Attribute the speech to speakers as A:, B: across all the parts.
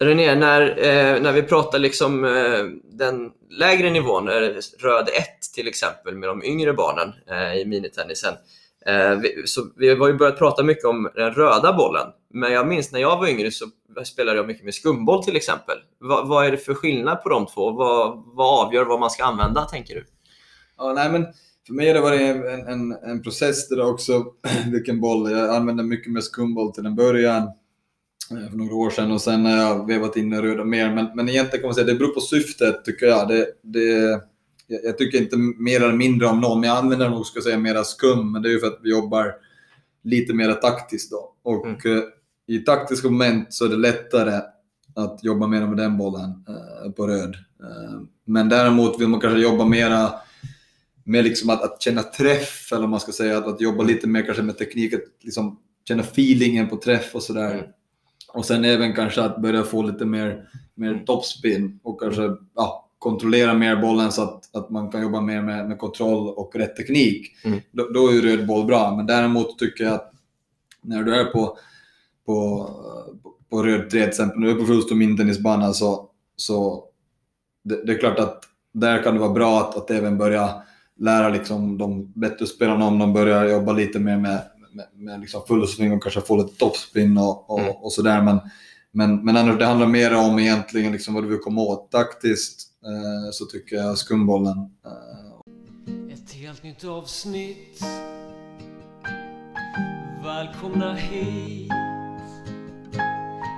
A: René, när, eh, när vi pratar liksom eh, den lägre nivån, eh, röd 1 till exempel, med de yngre barnen eh, i minitennisen. Eh, vi, så vi har ju börjat prata mycket om den röda bollen, men jag minns när jag var yngre så spelade jag mycket med skumboll till exempel. Va, vad är det för skillnad på de två? Vad, vad avgör vad man ska använda, tänker du?
B: Ja, nej, men för mig har det varit en, en, en process där också, vilken boll. Jag använde mycket mer skumboll till en början för några år sedan och sen har jag vevat in den röda mer. Men, men egentligen kan man säga att det beror på syftet tycker jag. Det, det, jag tycker inte mer eller mindre om någon, men jag använder nog ska säga mera skum. Men det är ju för att vi jobbar lite mer taktiskt då. Och mm. i taktiska moment så är det lättare att jobba mer med den bollen eh, på röd. Eh, men däremot vill man kanske jobba mera med liksom att, att känna träff, eller man ska säga, att, att jobba lite mer kanske med teknik, att liksom känna feelingen på träff och sådär. Mm. Och sen även kanske att börja få lite mer, mer topspin och kanske ja, kontrollera mer bollen så att, att man kan jobba mer med, med kontroll och rätt teknik. Mm. Då, då, är ju röd boll bra, men däremot tycker jag att när du är på, på, på röd 3 till exempel, när du är på fullstor mintennisbana så, så det, det, är klart att där kan det vara bra att, att även börja lära liksom de bättre spelarna om de börjar jobba lite mer med, med, med liksom fullsving och kanske få lite topspin och, och, mm. och sådär. Men, men, men det handlar mer om egentligen liksom vad du vill komma åt. Taktiskt eh, så tycker jag skumbollen. Eh. Ett helt nytt avsnitt. Välkomna hit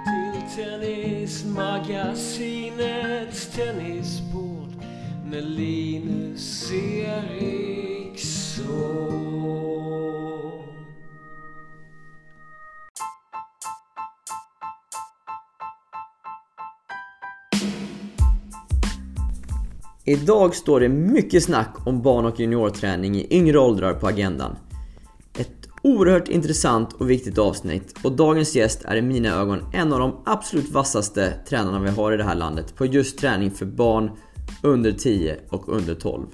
B: till Tennismagasinets tennisbord med Linus Eriksson.
A: Idag står det mycket snack om barn och juniorträning i yngre åldrar på agendan. Ett oerhört intressant och viktigt avsnitt och dagens gäst är i mina ögon en av de absolut vassaste tränarna vi har i det här landet på just träning för barn under 10 och under 12.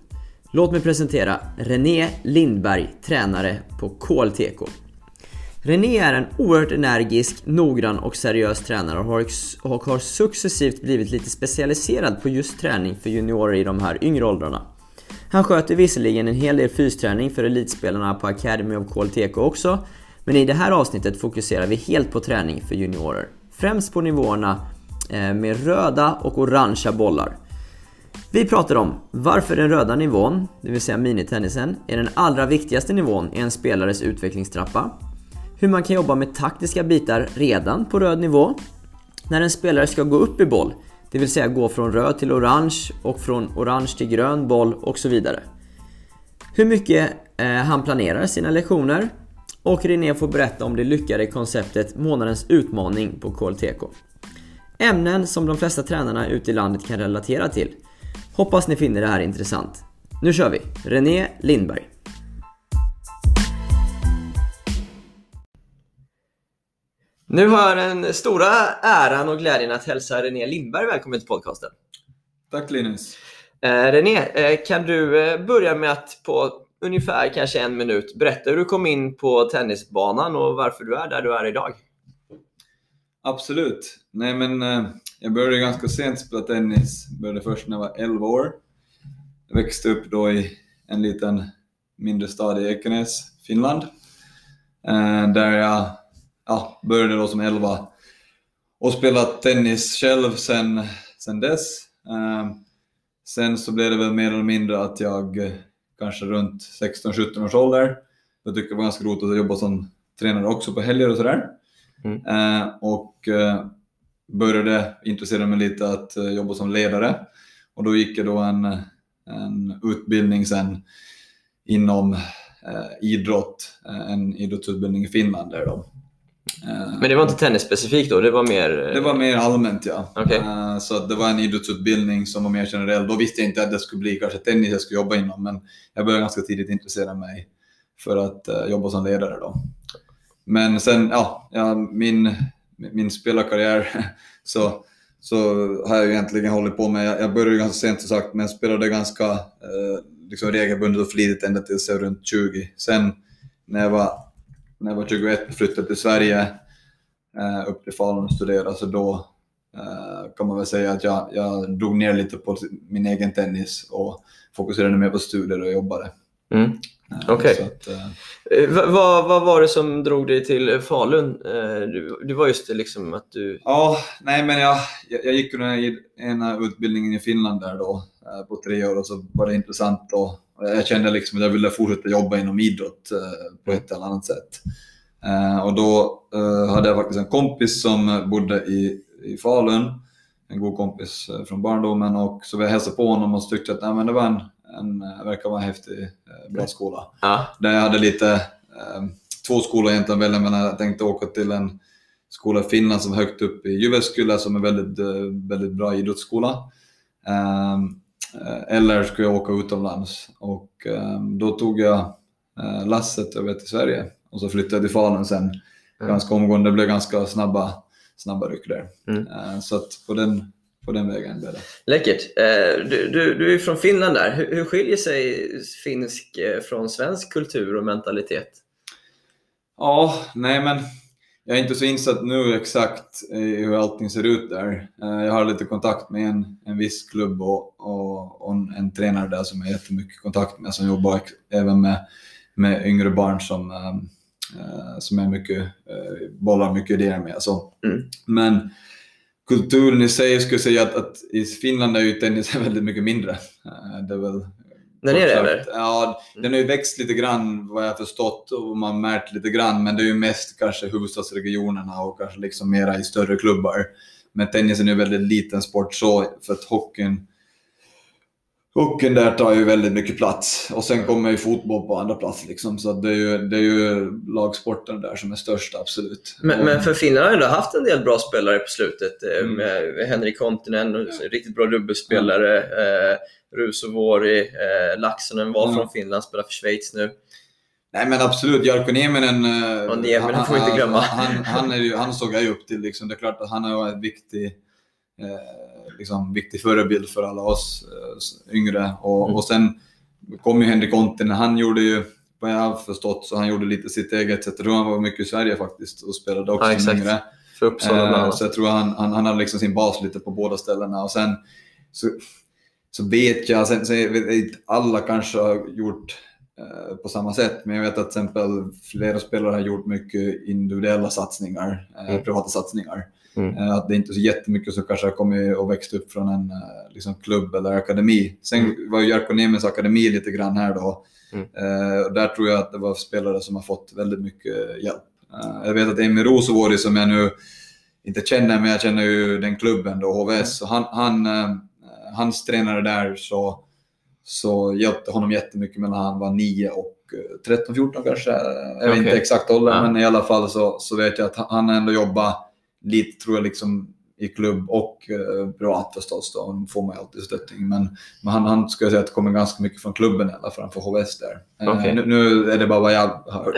A: Låt mig presentera René Lindberg, tränare på KLTK. René är en oerhört energisk, noggrann och seriös tränare och har, och har successivt blivit lite specialiserad på just träning för juniorer i de här yngre åldrarna. Han sköter visserligen en hel del fysträning för elitspelarna på Academy of KLTK också, men i det här avsnittet fokuserar vi helt på träning för juniorer. Främst på nivåerna eh, med röda och orangea bollar. Vi pratar om varför den röda nivån, det vill säga minitennisen, är den allra viktigaste nivån i en spelares utvecklingstrappa hur man kan jobba med taktiska bitar redan på röd nivå. När en spelare ska gå upp i boll, det vill säga gå från röd till orange och från orange till grön boll och så vidare. Hur mycket eh, han planerar sina lektioner och René får berätta om det lyckade konceptet månadens utmaning på KLTK. Ämnen som de flesta tränarna ute i landet kan relatera till. Hoppas ni finner det här intressant. Nu kör vi! René Lindberg Nu har jag den stora äran och glädjen att hälsa René Lindberg välkommen till podcasten.
B: Tack Linus.
A: Eh, René, eh, kan du eh, börja med att på ungefär kanske en minut berätta hur du kom in på tennisbanan och varför du är där du är idag?
B: Absolut. Nej, men jag började ganska sent spela tennis. Jag började först när jag var 11 år. Jag växte upp då i en liten mindre stad i Ekenäs, Finland. Där jag ja, började då som 11 och spelat tennis själv sen, sen dess. Eh, sen så blev det väl mer eller mindre att jag eh, kanske runt 16-17 års ålder, jag tyckte det var ganska roligt att jobba som tränare också på helger och sådär. Mm. Eh, och eh, började intressera mig lite att eh, jobba som ledare. Och då gick jag då en, en utbildning sen inom eh, idrott, en idrottsutbildning i Finland där då.
A: Eh, Men det var inte tennisspecifikt då? Det var mer...
B: Det var mer allmänt ja. Okay. Eh, så det var en idrottsutbildning som var mer generell. Då visste jag inte att det skulle bli kanske tennis jag skulle jobba inom, men jag började ganska tidigt intressera mig för att jobba som ledare då. Men sen, ja, min, min spelarkarriär så, så har jag egentligen hållit på med, jag började ganska sent som sagt, men jag spelade ganska liksom regelbundet och flitigt ända tills jag var runt 20. Sen när jag var när jag var 21 och flyttade till Sverige, eh, upp till Falun och studerade, så då eh, kan man väl säga att jag, jag drog ner lite på min egen tennis och fokuserade mer på studier och jobbade.
A: Mm.
B: Eh,
A: Okej.
B: Eh,
A: vad, vad, vad var det som drog dig till Falun? Du, du var just det liksom att du...
B: Ja, nej men jag, jag, jag gick den ena utbildningen i Finland där då på tre år och så var det intressant och jag kände liksom att jag ville fortsätta jobba inom idrott eh, på ett eller annat sätt. Eh, Och då eh, hade jag faktiskt en kompis som bodde i, i Falun, en god kompis från barndomen och så vi hälsade på honom och så tyckte att nej, men det var en, en, verkar vara en häftig, bra skola.
A: Ja.
B: Där jag hade lite, två skolor egentligen välja mellan. Jag tänkte åka till en skola i Finland som var högt upp i Jyväskylä som är väldigt, väldigt bra idrottsskola. Eh, eller skulle jag åka utomlands och ehm, då tog jag eh, lasset över till Sverige och så flyttade jag till Falun sen
A: Mm.
B: ganska omgående. Det blev ganska snabba, snabba ryck där.
A: Mm.
B: Eh, så att på den, på den vägen blev det.
A: Läckert. Eh, Du, du, du är från Finland där. Hur, hur skiljer sig finsk eh, från svensk kultur och mentalitet?
B: Ja, nej men jag är inte så insatt nu exakt i hur allting ser ut där. Eh, Jag har lite kontakt med en, en viss klubb och, och, och en, tränare där som jag har jättemycket kontakt med som jobbar även med, med yngre barn som, eh, eh, som är mycket, eh, bollar mycket idéer med. Så.
A: Mm.
B: Men kulturen i sig skulle jag säga att, att i Finland är ju tennisen väldigt mycket mindre. Eh, Det är väl
A: Den är det eller?
B: Ja, den har ju växt lite grann vad jag har förstått och man har märkt lite grann, men det är ju mest kanske huvudstadsregionerna och kanske liksom mera i större klubbar. Men tennisen är ju väldigt liten sport så, för att hockeyn, hockeyn där tar ju väldigt mycket plats. Och sen kommer ju fotboll på andra plats liksom, så det är ju, det är ju lagsporten där som är störst, absolut.
A: Men,
B: Och-
A: men för Finland har ändå haft en del bra spelare på slutet. eh,
B: Mm.
A: Med Henrik Kontinen, så riktigt bra dubbelspelare. Eh, Rusovori, eh, Laxonen var
B: Mm.
A: från Finland, spelar för Schweiz nu.
B: Nej men absolut, Jarkko Nieminen, eh,
A: Och Nieminen får vi inte glömma.
B: Han, han, är ju, han såg jag ju upp till. Liksom. Det är klart att han är en viktig, eh, liksom, viktig förebild för alla oss eh, yngre. Och,
A: Mm.
B: och sen kom ju Henrik Kontinen, han gjorde ju, vad jag har förstått, så han gjorde lite sitt eget sätt. Jag tror han var mycket i Sverige faktiskt och spelade också
A: Ja,
B: som yngre.
A: För Uppsala
B: Eh. Så jag tror han, han, han hade liksom sin bas lite på båda ställena. Och sen så, så vet jag, sen, sen, vet inte alla kanske har gjort eh, på samma sätt, men jag vet att till exempel flera spelare har gjort mycket individuella satsningar, eh,
A: Mm.
B: privata satsningar.
A: Mm.
B: Eh, att det är inte så jättemycket som kanske har kommit och växt upp från en liksom klubb eller akademi. Sen
A: Mm.
B: var ju Jarkko Niemens akademi lite grann här då.
A: Mm.
B: Och där tror jag att det var spelare som har fått väldigt mycket hjälp. Jag vet att Emil Rosovori som jag nu inte känner, men jag känner ju den klubben då, HVS. Så han, han, hans tränare där så, så hjälpte honom jättemycket mellan han var 9 och eh, 13-14 kanske. Jag vet
A: Okej.
B: inte exakt ålder,
A: Ja.
B: men i alla fall så, så vet jag att han ändå jobbar lite, tror jag, liksom i klubb och eh, privat förstås. Då. Får man ju alltid stöttning. Men, men han, han skulle säga att det kommer ganska mycket från klubben i alla fall, för HVS där. Eh,
A: Okej.
B: nu, nu är det bara vad jag har hört.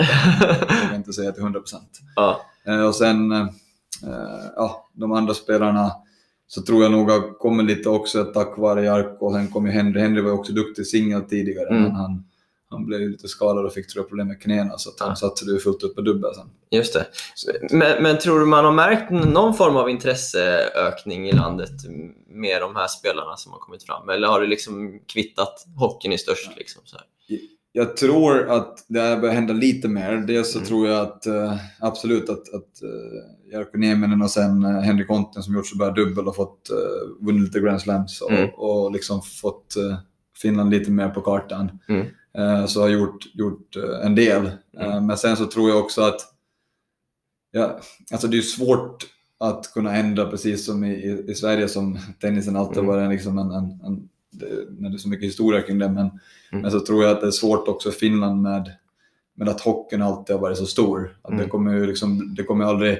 B: Jag vågar inte säga till 100 procent.
A: ja.
B: Eh, och sen, eh, ja, de andra spelarna så tror jag nog har kommit lite också tack vare Jarkko. Sen kom ju Henry. Henry var ju också duktig singel tidigare,
A: Mm.
B: men han, han blev ju lite skadad och fick tror jag, problem med knäna, så att han
A: Ja.
B: satsade ju fullt upp på dubbel sen.
A: Just det. Men, men tror du man har märkt någon form av intresseökning i landet med de här spelarna som har kommit fram? Eller har det liksom kvittat hockeyn i störst? Liksom, så här?
B: Jag tror att det här börjar hända lite mer. Dels så
A: Mm.
B: tror jag att eh, absolut att, att uh, Jarkko Nieminen och sen uh, Henrik Konten som gjort så bra dubbel och fått uh, vunnit lite Grand Slams och,
A: Mm.
B: och liksom fått eh, Finland lite mer på kartan.
A: Mm.
B: Eh, så har gjort, gjort eh, en del. Eh,
A: Mm.
B: men sen så tror jag också att ja, alltså det är svårt att kunna ändra precis som i, i, i Sverige som tennisen alltid
A: Mm.
B: varit liksom en, en, en det, när det är så mycket historia kring det. Men,
A: Mm.
B: men så tror jag att det är svårt också i Finland med, med att hockeyn alltid har varit så stor. Att
A: Mm.
B: det kommer ju liksom, det kommer aldrig,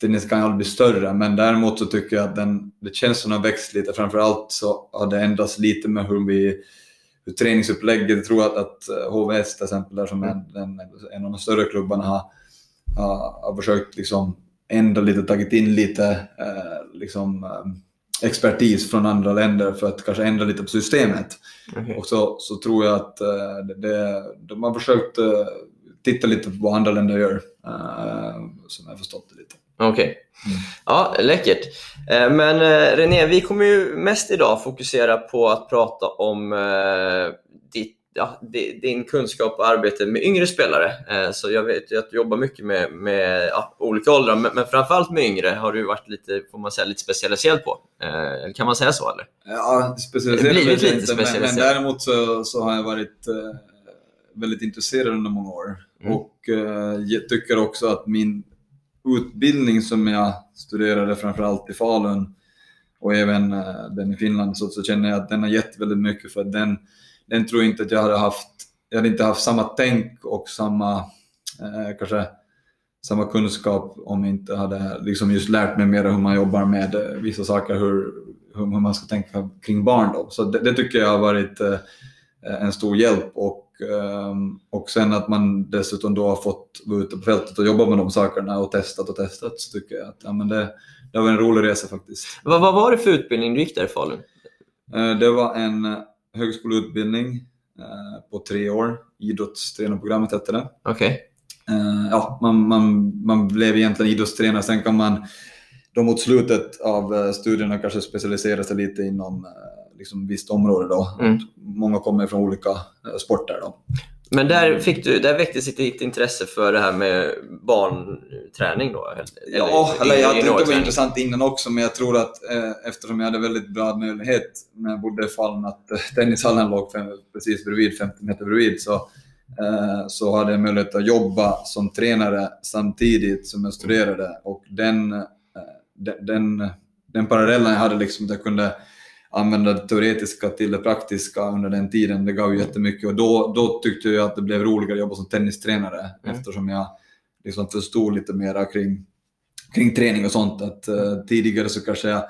B: tennis kan aldrig bli större, men däremot så tycker jag att den, det känns som den har växt lite. Framförallt så har det ändrats lite med hur vi hur träningsupplägget, jag tror att, att eh, HVS till exempel, där som är en, en av de större klubbarna, har, har, har försökt liksom ändra lite, tagit in lite eh, liksom, eh, expertis från andra länder för att kanske ändra lite på systemet.
A: Okej.
B: Och så, så tror jag att eh, det, de har försökt eh, titta lite på vad andra länder gör, eh, som jag förstått det lite.
A: Okej.
B: Mm.
A: Ja, läckert. Men René, vi kommer ju mest idag fokusera på att prata om ditt, ja, di- din kunskap och arbete med yngre spelare. Eh, Så jag vet ju att du jobbar mycket med, med ja, olika åldrar, men, men framförallt med yngre har du varit lite, får man säga, lite specialiserad på. Eh, Kan man säga så eller?
B: Ja, specialiserad
A: Blivit lite
B: inte, men, men
A: specialiserad.
B: däremot så, så har jag varit eh, väldigt intresserad under många år.
A: Mm.
B: Och jag tycker också att min utbildning som jag studerade framförallt i Falun och även den i Finland så, så känner jag att den har gett väldigt mycket för den, den tror jag inte att jag hade haft, jag hade inte haft samma tänk och samma, eh, kanske samma kunskap om jag inte hade liksom just lärt mig mer hur man jobbar med eh, vissa saker, hur, hur, man ska tänka kring barn. Då. Så det, det tycker jag har varit eh, en stor hjälp och, ehm, och sen att man dessutom då har fått vara ute på fältet och jobba med de sakerna och testat och testat så tycker jag att ja, men det, det var en rolig resa faktiskt.
A: Vad, vad var det för utbildning du gick där i Falun?
B: Eh, Det var en högskoleutbildning eh, på tre år, idrottstränarprogrammet hette det.
A: Okej.
B: Eh, ja, man, man, man blev egentligen idrottstränare, sen kan man då mot slutet av eh, studierna kanske specialisera sig lite inom liksom visst område då.
A: Mm.
B: Många kommer från olika sporter då.
A: Men där, fick du, där väcktes ditt, intresse för det här med barnträning då? Eller,
B: Ja, eller jag tyckte det var intressant innan också, men jag tror att eh, eftersom jag hade väldigt bra möjlighet när jag bodde i Falun att eh, tennishallen låg fem, precis bredvid, 50 meter bredvid, så, eh, så hade jag möjlighet att jobba som tränare samtidigt som jag studerade. Och den, eh, den, den, den parallellen jag hade, liksom, att jag kunde använda det teoretiska till det praktiska under den tiden, det gav ju jättemycket. Och då, då tyckte jag att det blev roligare att jobba som tennistränare
A: Mm.
B: eftersom jag liksom förstod lite mera kring, kring träning och sånt. Att, eh, tidigare så kanske jag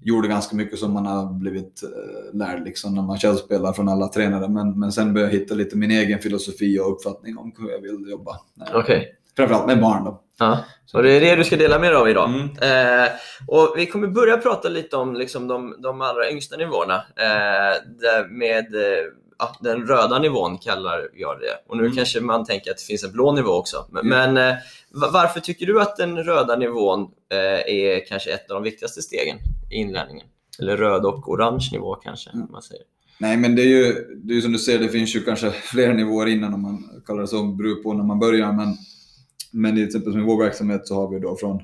B: gjorde ganska mycket som man har blivit eh, lärd liksom, när man själv spelar från alla tränare. Men, men sen började jag hitta lite min egen filosofi och uppfattning om hur jag vill jobba.
A: Okej.
B: Framförallt med barn då.
A: Ja, så det är det du ska dela med dig av idag.
B: Mm.
A: Eh, och vi kommer börja prata lite om liksom, de, de allra yngsta nivåerna. Eh, med eh, den röda nivån kallar jag det. Och nu
B: Mm.
A: kanske man tänker att det finns en blå nivå också. Men,
B: Mm.
A: men eh, va- varför tycker du att den röda nivån eh, är kanske ett av de viktigaste stegen i inlärningen? Eller röd och orange nivå kanske
B: Mm.
A: man säger.
B: Nej, men det är ju det är som du ser, det finns ju kanske flera nivåer innan om man kallar det så, beror på när man börjar. Men, men till exempel som i vår verksamhet så har vi då från,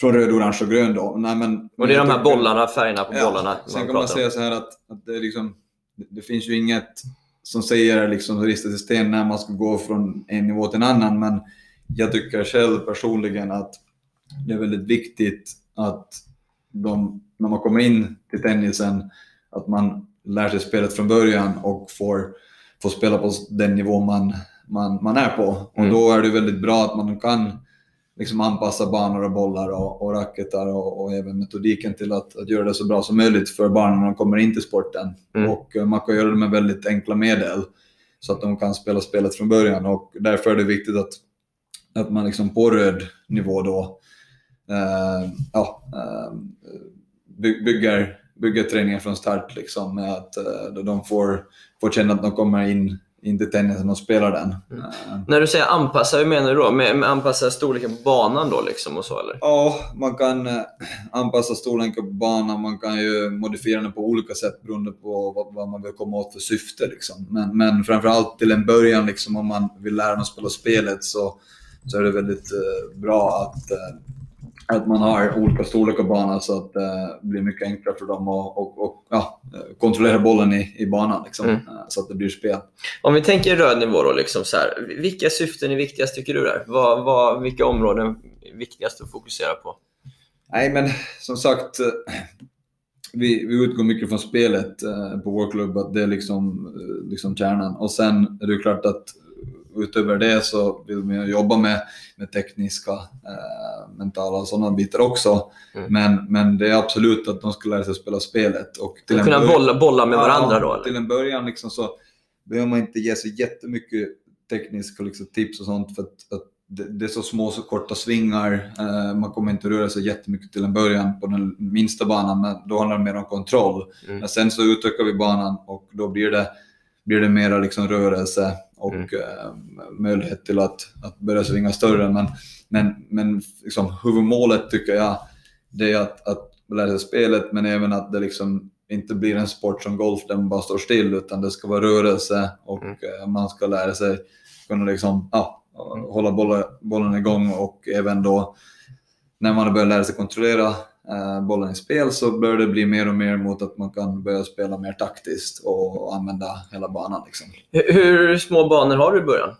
B: från röd, orange och grön. Då. Nej, men,
A: Och det är de här bollarna, färgerna på bollarna
B: Sen kan man säga så här att, att det, liksom, det finns ju inget som säger liksom ristat i sten när man ska gå från en nivå till en annan. Men jag tycker själv personligen att det är väldigt viktigt att de, när man kommer in till tennisen, att man lär sig spelet från början och får, får spela på den nivå man, man, man är på. Och
A: Mm.
B: då är det väldigt bra att man kan liksom anpassa banor och bollar och, och racketar och, och även metodiken till att, att göra det så bra som möjligt för barnen när de kommer in till sporten.
A: Mm.
B: Och eh, man kan göra det med väldigt enkla medel så att de kan spela spelet från början och därför är det viktigt att, att man liksom på röd nivå då eh, ja, eh, by, bygger, bygger träningen från start liksom med att eh, de får, får känna att de kommer in, in till tennisen och spelar den.
A: Mm.
B: Eh,
A: När du säger anpassa, hur menar du då? Med, med anpassa storleken på banan då liksom och så eller?
B: Ja, man kan eh, anpassa storleken på banan, man kan ju modifiera den på olika sätt beroende på vad, vad man vill komma åt för syfte. Liksom. Men, men framförallt till en början, liksom, om man vill lära sig spela spelet så, så är det väldigt eh, bra att, eh, att man har olika storlekar på banan så att eh, det blir mycket enklare för dem att och, och, ja, eh, kontrollera bollen i, i banan liksom,
A: Mm.
B: eh, så att det blir spel.
A: Om vi tänker röd nivå då, liksom så här, vilka syften är viktigast tycker du där? Vad, vad, vilka områden är viktigast att fokusera på?
B: Nej, men som sagt, vi, vi utgår mycket från spelet på vår klubb, att det är liksom, liksom kärnan. Och sen är det klart att utöver det så vill man jobba med, med tekniska, eh, mentala och sådana bitar också.
A: Mm.
B: Men, men det är absolut att de ska lära sig spela spelet. Och till
A: Kunna
B: början-
A: bolla, bolla med varandra
B: Ja,
A: då? Eller?
B: Till en början liksom så behöver man inte ge sig jättemycket tekniska liksom, tips och sånt för att, att det, det är så små så korta svingar. Eh, man kommer inte röra sig jättemycket till en början på den minsta banan men då handlar det mer om kontroll.
A: Mm.
B: Men sen så utökar vi banan och då blir det blir det mera liksom rörelse och
A: Mm.
B: eh, möjlighet till att, att börja svinga större. Men, men, men liksom, huvudmålet tycker jag det är att, att lära sig spelet men även att det liksom inte blir en sport som golf där man bara står still utan det ska vara rörelse och
A: Mm.
B: eh, man ska lära sig kunna liksom, ja, hålla bollen, bollen igång och även då när man börjar lära sig kontrollera bollen i spel så börjar det bli mer och mer mot att man kan börja spela mer taktiskt och använda hela banan. Liksom.
A: Hur, små banor har du i början?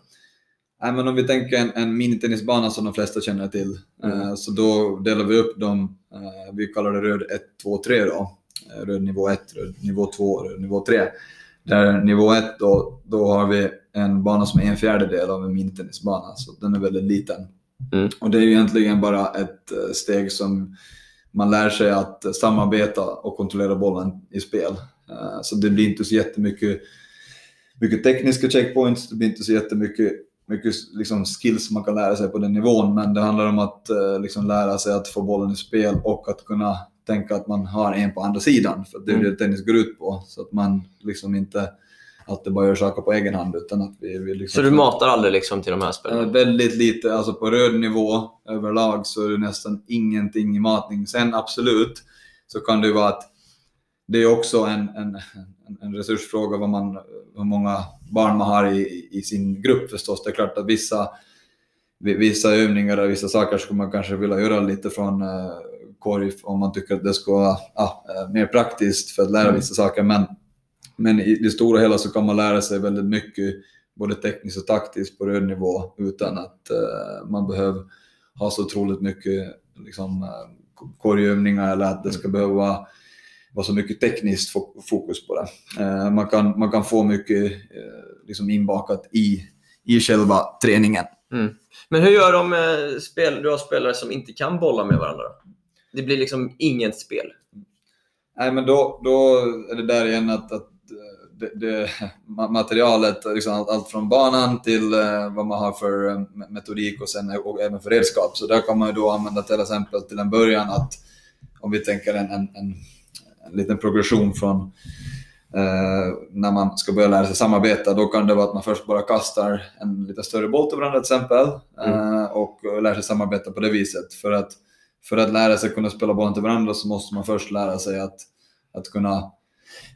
B: Nej, men om vi tänker en, en minitennisbana som de flesta känner till,
A: Mm.
B: eh, så då delar vi upp dem. Eh, vi kallar det röd 1, 2, 3 då. Eh, röd nivå 1, röd nivå 2, röd nivå 3. Där nivå 1 då, då har vi en bana som är en fjärdedel av en minitennisbana, så den är väldigt liten.
A: Mm.
B: Och det är ju egentligen bara ett eh, steg som man lär sig att samarbeta och kontrollera bollen i spel. Eh, Så det blir inte så jättemycket mycket tekniska checkpoints, det blir inte så jättemycket mycket liksom skills man kan lära sig på den nivån, men det handlar om att eh, liksom lära sig att få bollen i spel och att kunna tänka att man har en på andra sidan, för det är
A: Mm.
B: det tennis går ut på. Så att man liksom inte alltid bara gör saker på egen hand, utan att vi, vi liksom...
A: Så du matar aldrig liksom till de här
B: Eh,
A: spelarna?
B: Väldigt lite, alltså på röd nivå överlag så är det nästan ingenting i matning. Sen absolut så kan det ju vara att det är också en, en, en- resursfråga vad man, hur många barn man har i, i sin grupp förstås. Det är klart att vissa, vissa övningar och vissa saker skulle man kanske vilja göra lite från eh, korg om man tycker att det ska vara eh, mer praktiskt för att lära
A: Mm.
B: vissa saker. Men, men i det stora hela så kan man lära sig väldigt mycket både tekniskt och taktiskt på röd nivå utan att eh, man behöver ha så otroligt mycket liksom, eh, korgövningar eller att det ska behöva vara, så mycket tekniskt fo- fokus på det. Eh, man, kan, man kan få mycket liksom inbakat i, i själva träningen.
A: Men hur gör de med spel, du har spelare som inte kan bolla med varandra? Det blir liksom inget spel.
B: Nej, men då, då är det där igen att, att det, det, ma- materialet, liksom allt, allt från banan till eh, vad man har för eh, me- metodik och, sen, och även för redskap. Så där kan man ju då använda till exempel till en början att om vi tänker en, en, en, en liten progression från eh, när man ska börja lära sig samarbeta, då kan det vara att man först bara kastar en lite större boll till varandra till exempel eh, och lär sig samarbeta på det viset. För att, för att lära sig kunna spela bollen till varandra så måste man först lära sig att, att kunna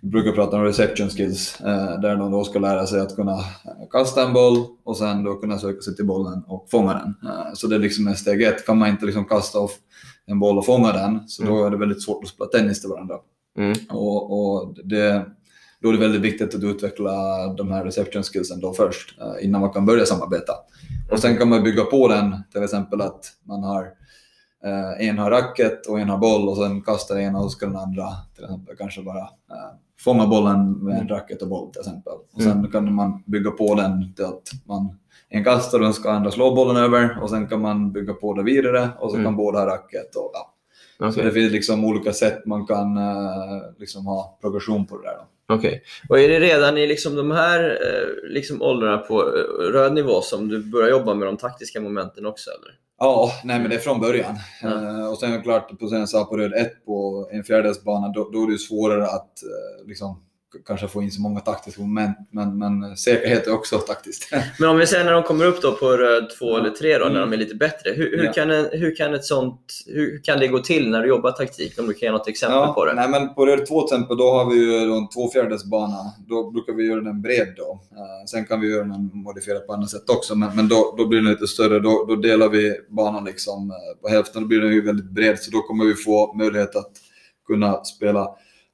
B: vi brukar prata om reception skills, eh, där de då ska lära sig att kunna eh, kasta en boll och sen då kunna söka sig till bollen och fånga den. Eh, så det är liksom en steg ett. Kan man inte liksom kasta off en boll och fånga den, så då är det väldigt svårt att spela tennis till varandra.
A: Mm.
B: Och, och det, då är det väldigt viktigt att utveckla de här reception skillsen då först, innan man kan börja samarbeta. Och sen kan man bygga på den, till exempel att man har eh, en har racket och en har boll och sen kastar ena och så ska den andra till exempel kanske bara eh, fånga bollen med en racket och boll till exempel. Och sen kan man bygga på den till att man en kastar och den ska andra slå bollen över och sen kan man bygga på det vidare och så
A: Mm.
B: kan båda ha racket. Och, ja. Så
A: Okej.
B: det finns liksom olika sätt man kan eh, liksom ha progression på det där. Då.
A: Okej. Och är det redan i liksom de här liksom åldrarna på röd nivå som du börjar jobba med de taktiska momenten också? Eller?
B: Ja, nej men det är från början.
A: Ja.
B: Eh, och sen klart, på, sen sa på röd 1 på en fjärdedelsbana, då, då är det svårare att eh, liksom, kanske få in så många taktiska moment. Men, men säkerhet är också taktiskt.
A: Men om vi säger när de kommer upp då på röd 2
B: Ja.
A: eller 3 då, när
B: Mm.
A: de är lite bättre. Hur, hur,
B: Ja.
A: kan, hur, kan ett sånt, hur kan det gå till när du jobbar taktik? Om du kan ge något exempel på det.
B: Nej, men på röd 2 till exempel, då har vi ju en två fjärdedelsbana. Då brukar vi göra den bred då. Eh, sen kan vi göra den modifierad på andra sätt också, men, men då, då blir den lite större. Då, då delar vi banan liksom eh, på hälften. Då blir den ju väldigt bred, så då kommer vi få möjlighet att kunna spela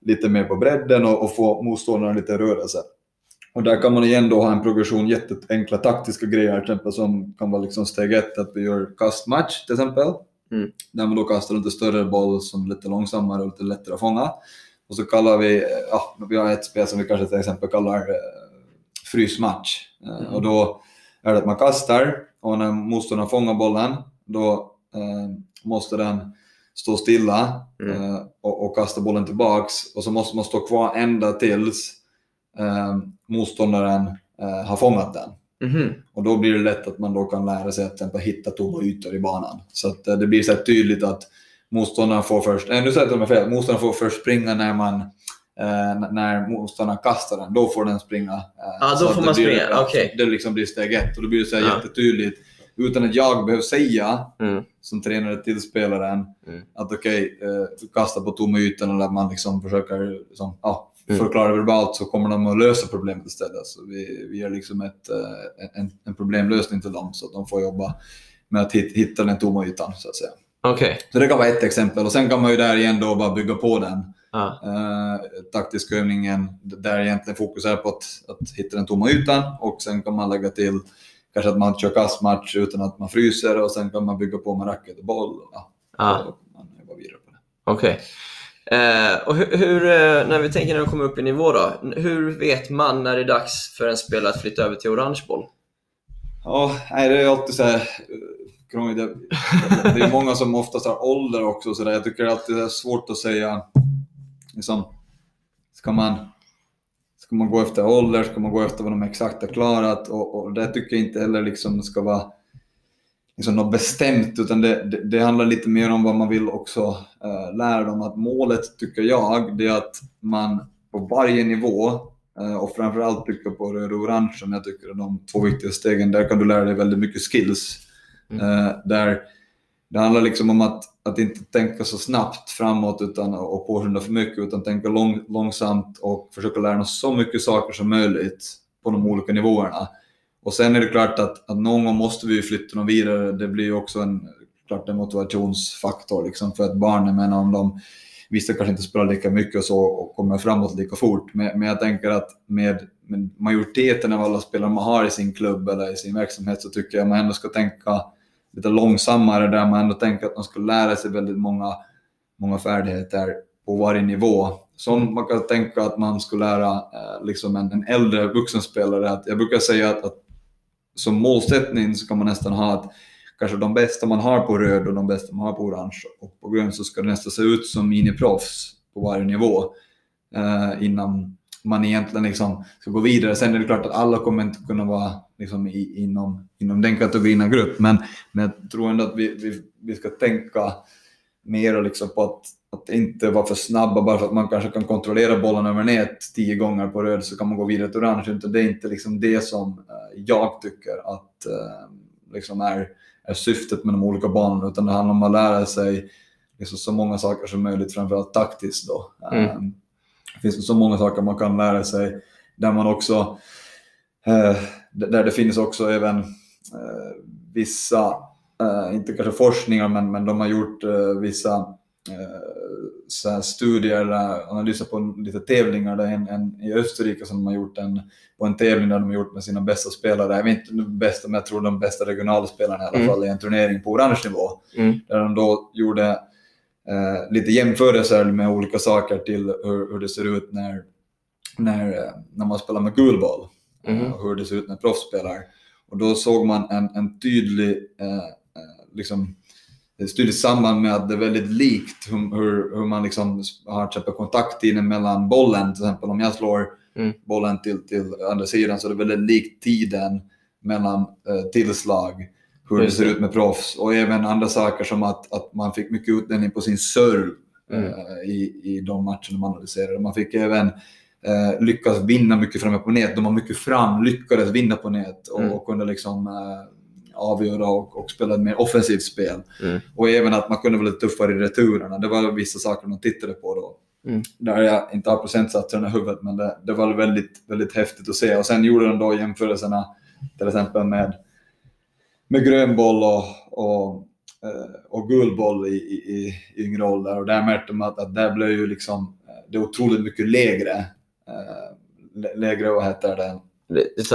B: lite mer på bredden och, och få motståndaren lite rörelse. Och där kan man igen då ha en progression, jätteenkla taktiska grejer, till exempel som kan vara liksom steg ett, att vi gör kastmatch till exempel.
A: Mm.
B: Där man då kastar lite större boll som är lite långsammare och lite lättare att fånga. Och så kallar vi, ja, vi har ett spel som vi kanske till exempel kallar eh, frysmatch. Eh,
A: Mm.
B: Och då är det att man kastar och när motståndaren fångar bollen, då eh, måste den stå stilla
A: Mm.
B: eh, och, och kasta bollen tillbaks. Och så måste man stå kvar ända tills eh, motståndaren eh, har fångat den.
A: Mhm.
B: Och då blir det lätt att man då kan lära sig att exempel hitta tomma ytor i banan. Så att eh, det blir så tydligt att motståndaren får först, nej nu säger jag fel, motståndaren får först springa när man eh, när motståndaren kastar den, då får den springa. Eh,
A: Ja, då får man springa, okej.
B: Det liksom blir steg ett och då blir det så här
A: Ja.
B: jättetydligt utan att jag behöver säga
A: Mm.
B: som tränare till spelaren
A: Mm.
B: att okej, eh, kasta på tomma ytan eller att man liksom försöker liksom, ja,
A: Mm.
B: förklara verbalt så kommer de att lösa problemet istället. Så vi, vi ger liksom ett, eh, en, en problemlösning till dem så att de får jobba med att hit, hitta den tomma ytan så att säga.
A: Okej.
B: Så det kan vara ett exempel och sen kan man ju där igen då bara bygga på den.
A: Ja.
B: Eh, taktisk övningen där egentligen fokus är på att, att hitta den tomma ytan och sen kan man lägga till kanske att man kör kastmatch utan att man fryser och sen kan man bygga på med racket och boll. Ja,
A: Ja.
B: Så kan man jobba vidare på det.
A: Okej. Eh, och hur, hur, eh, när vi tänker när de kommer upp i nivå då, hur vet man när det är dags för en spelare att flytta över till orange boll?
B: Ja, nej, det är alltid så här krångligt. Det, det är många som oftast har ålder också så där. Jag tycker alltid det är svårt att säga liksom, ska man Ska man gå efter ålder? Ska man gå efter vad de exakt har klarat? Och, och det tycker jag inte heller liksom ska vara liksom något bestämt, utan det, det, det handlar lite mer om vad man vill också eh, lära dem. Att målet, tycker jag, det är att man på varje nivå, eh, och framförallt tycker på röd och orange, som jag tycker är de två viktiga stegen, där kan du lära dig väldigt mycket skills. Eh, där det handlar liksom om att, att inte tänka så snabbt framåt utan, och påskynda för mycket, utan tänka lång, långsamt och försöka lära oss så mycket saker som möjligt på de olika nivåerna. Och sen är det klart att, att någon gång måste vi flytta dem vidare. Det blir ju också en, klart en motivationsfaktor liksom, för att barnen, menar om de Vissa kanske inte spelar lika mycket och så och kommer framåt lika fort. Men, men jag tänker att med, med majoriteten av alla spelare man har i sin klubb eller i sin verksamhet så tycker jag man ändå ska tänka lite långsammare där man ändå tänker att man ska lära sig väldigt många, många färdigheter på varje nivå. Som man kan tänka att man skulle lära eh, liksom en, en äldre vuxenspelare. Att jag brukar säga att, att som målsättning så kan man nästan ha att kanske de bästa man har på röd och de bästa man har på orange och på grön så ska det nästan se ut som miniproffs på varje nivå eh, innan man egentligen liksom ska gå vidare. Sen är det klart att alla kommer inte kunna vara liksom i, inom, inom den kategorin av grupp, men, men jag tror ändå att vi, vi, vi ska tänka mer liksom på att, att inte vara för snabba bara för att man kanske kan kontrollera bollen över nät tio gånger på röd så kan man gå vidare till orange. Utan det är inte liksom det som eh, jag tycker att eh, liksom är, är syftet med de olika banorna, utan det handlar om att lära sig liksom så många saker som möjligt, framförallt taktiskt. Då.
A: Mm.
B: Eh, Det finns så många saker man kan lära sig där man också eh, där det finns också även eh, vissa, eh, inte kanske forskningar, men, men de har gjort eh, vissa eh, så studier analyser på lite tävlingar. Det är en, en i Österrike som de har gjort en, på en tävling där de har gjort med sina bästa spelare. Jag vet inte de bästa, men jag tror de bästa regionala spelarna i alla
A: Mm.
B: fall i en turnering på orange nivå.
A: Mm.
B: Där de då gjorde eh, lite jämförelser med olika saker till hur, hur det ser ut när, när, eh, när man spelar med gul boll
A: Mhm.
B: och hur det ser ut när proffs spelar. Och då såg man en, en tydlig, eh, eh, liksom, tydligt samband med att det är väldigt likt hur, hur, hur man liksom har till exempel kontakttiden mellan bollen, till exempel om jag slår
A: Mm.
B: bollen till, till andra sidan så är det väldigt likt tiden mellan eh, tillslag, hur
A: Just
B: det ser
A: det.
B: ut med proffs och även andra saker som att, att man fick mycket utdelning på sin serve
A: Mm.
B: eh, i, i de matcherna man analyserade. Man fick även eh, lyckas vinna mycket framme på nät. De var mycket fram, lyckades vinna på nät och,
A: Mm.
B: och kunde liksom eh, avgöra och, och spela ett mer offensivt spel.
A: Mm.
B: Och även att man kunde vara lite tuffare i returerna. Det var vissa saker de tittade på då.
A: Mm.
B: Där jag inte har procentsatserna i huvudet, men det, det var väldigt, väldigt häftigt att se. Och sen gjorde de då jämförelserna till exempel med, med grön boll och, och, eh, och gul boll i, i, i yngre ålder. Och där märkte man att, att där blev ju liksom, eh, det otroligt mycket lägre. Eh, lä- lägre, vad heter det?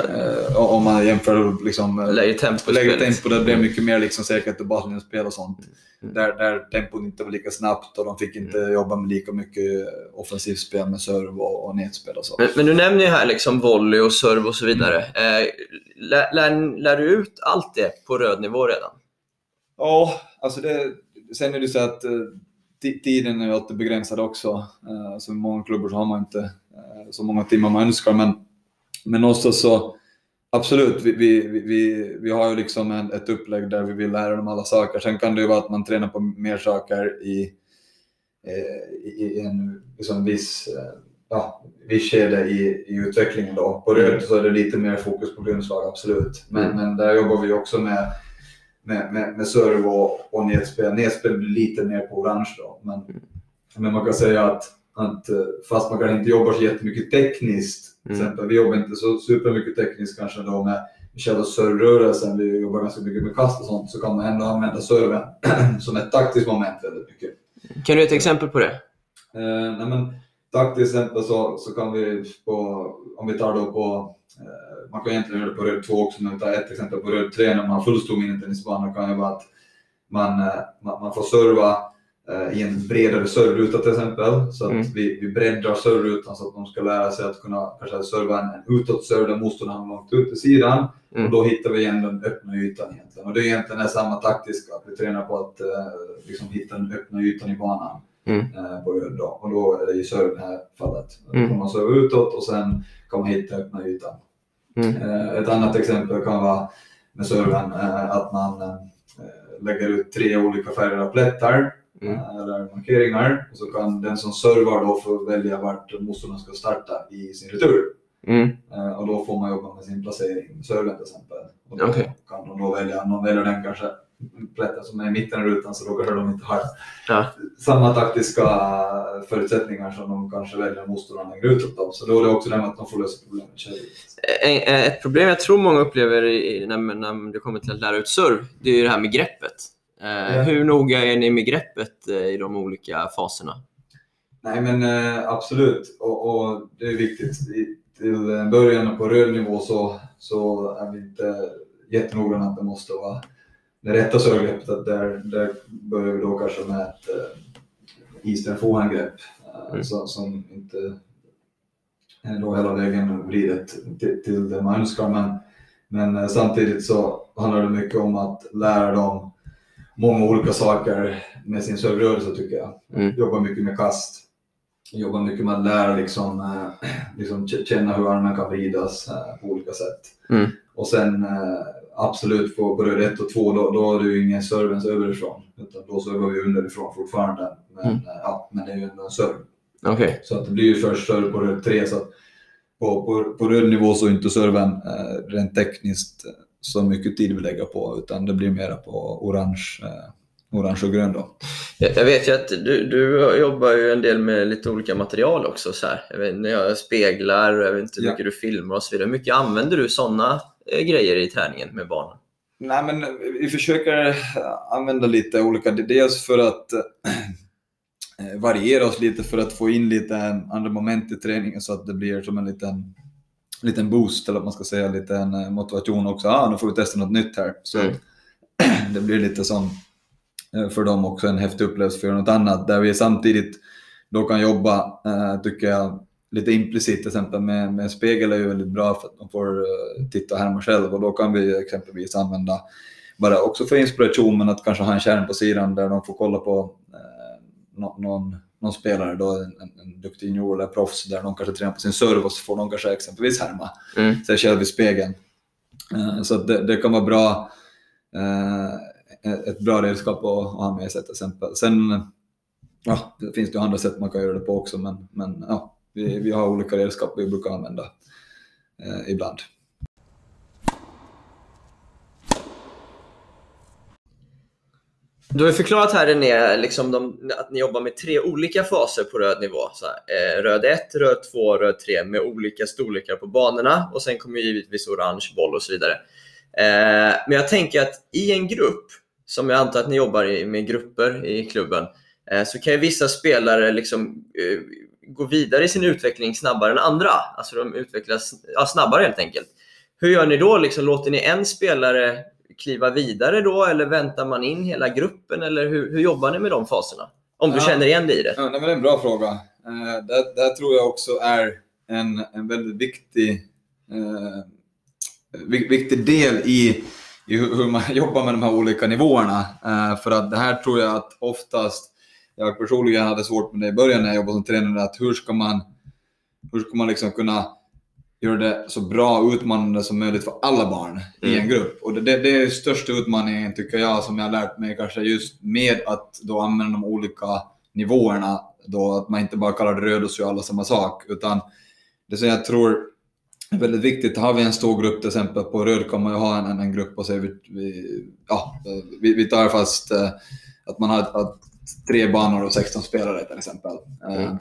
B: Eh, om man jämför liksom, eh,
A: lägre tempo
B: lägre tempo, det blev mycket mer liksom säkert i basketspel och sånt.
A: Mm.
B: Där, där tempot inte var lika snabbt och de fick inte jobba med lika mycket offensivt spel med serve och, och nätspel och så.
A: Men, men du nämner ju här liksom volley och serve och så vidare. Eh, lär, lär, lär du ut allt det på röd nivå redan?
B: Ja, alltså det, sen är det så att eh, tiden är ju alltid begränsad också. Eh, Så i många klubbar så har man inte eh, så många timmar man önskar, men, men också så absolut, vi, vi, vi- vi, har ju liksom en, ett upplägg där vi vill lära dem alla saker. Sen kan det ju vara att man tränar på mer saker i, eh, i, en liksom viss, ja, visst skede i, i utvecklingen då. På röd så är det lite mer fokus på grundslag, absolut. Men,
A: Mm.
B: men där jobbar vi också med, med, med, med serve och, och nedspel. Nedspel blir lite mer på orange då. Men, men man kan säga att, att eh, fast man kanske inte jobbar så jättemycket tekniskt,
A: Mm.
B: exempel, vi jobbar inte så supermycket tekniskt kanske då med själva servrörelsen, vi jobbar ganska mycket med kast och sånt, så kan man ändå använda serven som ett taktiskt moment väldigt mycket.
A: Kan du ge ett exempel på det?
B: Eh, nej men, taktiskt exempel så, så kan vi på, om vi tar då på, eh, man kan egentligen göra det på röd 2 också, men vi tar ett exempel på röd 3 när man har full stor minitennisbana kan ju vara att man, eh, man, man får serva eh, i en bredare servruta till exempel. Så att
A: Mm.
B: vi, vi breddar servrutan så att de ska lära sig att kunna kanske serva en, en utåtserve där motståndaren hamnar långt ut i sidan.
A: Mm.
B: Och då hittar vi igen den öppna ytan egentligen. Och det är egentligen samma taktiska, att vi tränar på att eh, liksom hitta den öppna ytan i banan
A: Mm.
B: eh, på röd då. Och då är det ju serve i det här fallet. Då
A: Mm.
B: kan man serva utåt och sen kan man hitta öppna ytan.
A: Mm.
B: Eh, ett annat exempel kan vara med serven eh, att man lägger ut tre olika färger av plättar
A: Mm.
B: eller markeringar. Och så kan den som servar då få välja vart motståndaren ska starta i sin retur.
A: Mm.
B: Och då får man jobba med sin placering, serven till exempel. Och då
A: Okej.
B: kan de då välja, om de väljer den kanske plätten som är i mitten av rutan så kanske de inte har
A: Ja.
B: samma taktiska förutsättningar som de kanske väljer motståndaren längre utåt. Då. Så då är det också det med att de får lösa problemet själva.
A: Eh, Ett problem jag tror många upplever i, när, när det kommer till att lära ut serv, det är ju det här med greppet. Eh,
B: Ja.
A: Hur noga är ni med greppet eh, i de olika faserna?
B: Nej men absolut, och, och det är viktigt. Till början på röd nivå så, så är vi inte jättenoggranna att det måste vara det rätta servegreppet. att Där, där börjar vi då kanske med ett eh, eastern forehandgrepp eh,
A: Mm.
B: så, som inte är då hela vägen vridet till, till det man önskar. Men, men eh, samtidigt så handlar det mycket om att lära dem många olika saker med sin servrörelse tycker jag.
A: Mm.
B: Jobba mycket med kast. Jobba mycket med att lära liksom, eh, liksom känna hur armen kan vridas eh, på olika sätt.
A: Mm.
B: Och sen eh, absolut på, röd 1 och 2 då, då det ju ingen servens överifrån. Utan då servar vi underifrån fortfarande. Men,
A: Mm.
B: eh, ja, men det är ju ändå en serv.
A: Okej.
B: Så att det blir ju först serve på röd 3. Så att på, på, på röd nivå så är inte serven eh, rent tekniskt eh, så mycket tid vi lägger på. Utan det blir mera på orange, eh, orange och grön då.
A: Jag vet ju att du, du jobbar ju en del med lite olika material också. Så här. Jag vet, speglar, jag vet inte hur
B: Ja.
A: mycket du filmar och så vidare. Hur mycket använder du sådana grejer i träningen med barnen?
B: Nej, men vi försöker använda lite olika. Dels för att eh, variera oss lite för att få in lite andra moment i träningen så att det blir som en liten, liten boost eller man ska säga, en eh, motivation också. Ah, nu får vi testa något nytt här. Så
A: Mm.
B: det blir lite som eh, för dem också en häftig upplevelse för något annat där vi samtidigt då kan jobba, eh, tycker jag, lite implicit till exempel med, med spegel är ju väldigt bra för att de får eh, titta och härma själv och då kan vi exempelvis använda bara också för inspiration men att kanske ha en skärm på sidan där de får kolla på eh, nå- någon, någon spelare, då, en, en, duktig junior eller proffs där de kanske tränar på sin serve och så får de kanske exempelvis härma
A: Mm.
B: sig själv i spegeln. Eh, så det, det kan vara bra, eh, ett- ett bra redskap att, att ha med sig till exempel. Sen ja, det finns det ju andra sätt man kan göra det på också men, men ja, vi, vi har olika redskap vi brukar använda eh, ibland.
A: Du har ju förklarat här René, liksom de, att ni jobbar med tre olika faser på röd nivå. Så här, eh, röd 1, röd 2, röd 3 med olika storlekar på banorna och sen kommer givetvis orange boll och så vidare. Eh, men jag tänker att i en grupp, som jag antar att ni jobbar i, med grupper i klubben, eh, så kan ju vissa spelare liksom, eh, eh, gå vidare i sin utveckling snabbare än andra. Alltså de utvecklas ja, snabbare helt enkelt. Hur gör ni då? Liksom, låter ni en spelare kliva vidare då eller väntar man in hela gruppen eller hur, hur jobbar ni med de faserna? Om du
B: Ja.
A: känner igen dig i det.
B: Ja, det är en bra fråga. Eh, det, det här tror jag också är en, en väldigt viktig, eh, vik- viktig del i, i hur, hur man jobbar med de här olika nivåerna. Eh, för att det här tror jag att oftast, jag personligen hade svårt med det i början när jag jobbade som tränare, att hur ska man, hur ska man liksom kunna göra det så bra och utmanande som möjligt för alla barn i
A: Mm.
B: en grupp. Och det, det, är största utmaningen tycker jag som jag har lärt mig kanske just med att då använda de olika nivåerna då, att man inte bara kallar det röd och så alla samma sak. Utan det som jag tror är väldigt viktigt, har vi en stor grupp till exempel på röd kan man ju ha en, en grupp och säga vi, vi, ja, vi, vi tar fast eh, att man har ett, ett, tre banor och 16 spelare till exempel. Eh, mm.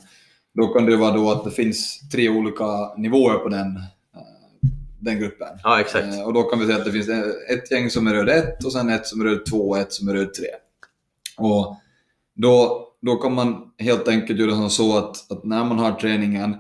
B: Då kan det vara då att det finns tre olika nivåer på den, eh, den gruppen.
A: Ja, exakt.
B: Och då kan vi säga att det finns ett gäng som är röd 1 och sen ett som är röd 2 och ett som är röd 3. Och då, då kan man helt enkelt göra som så att, att när man har träningen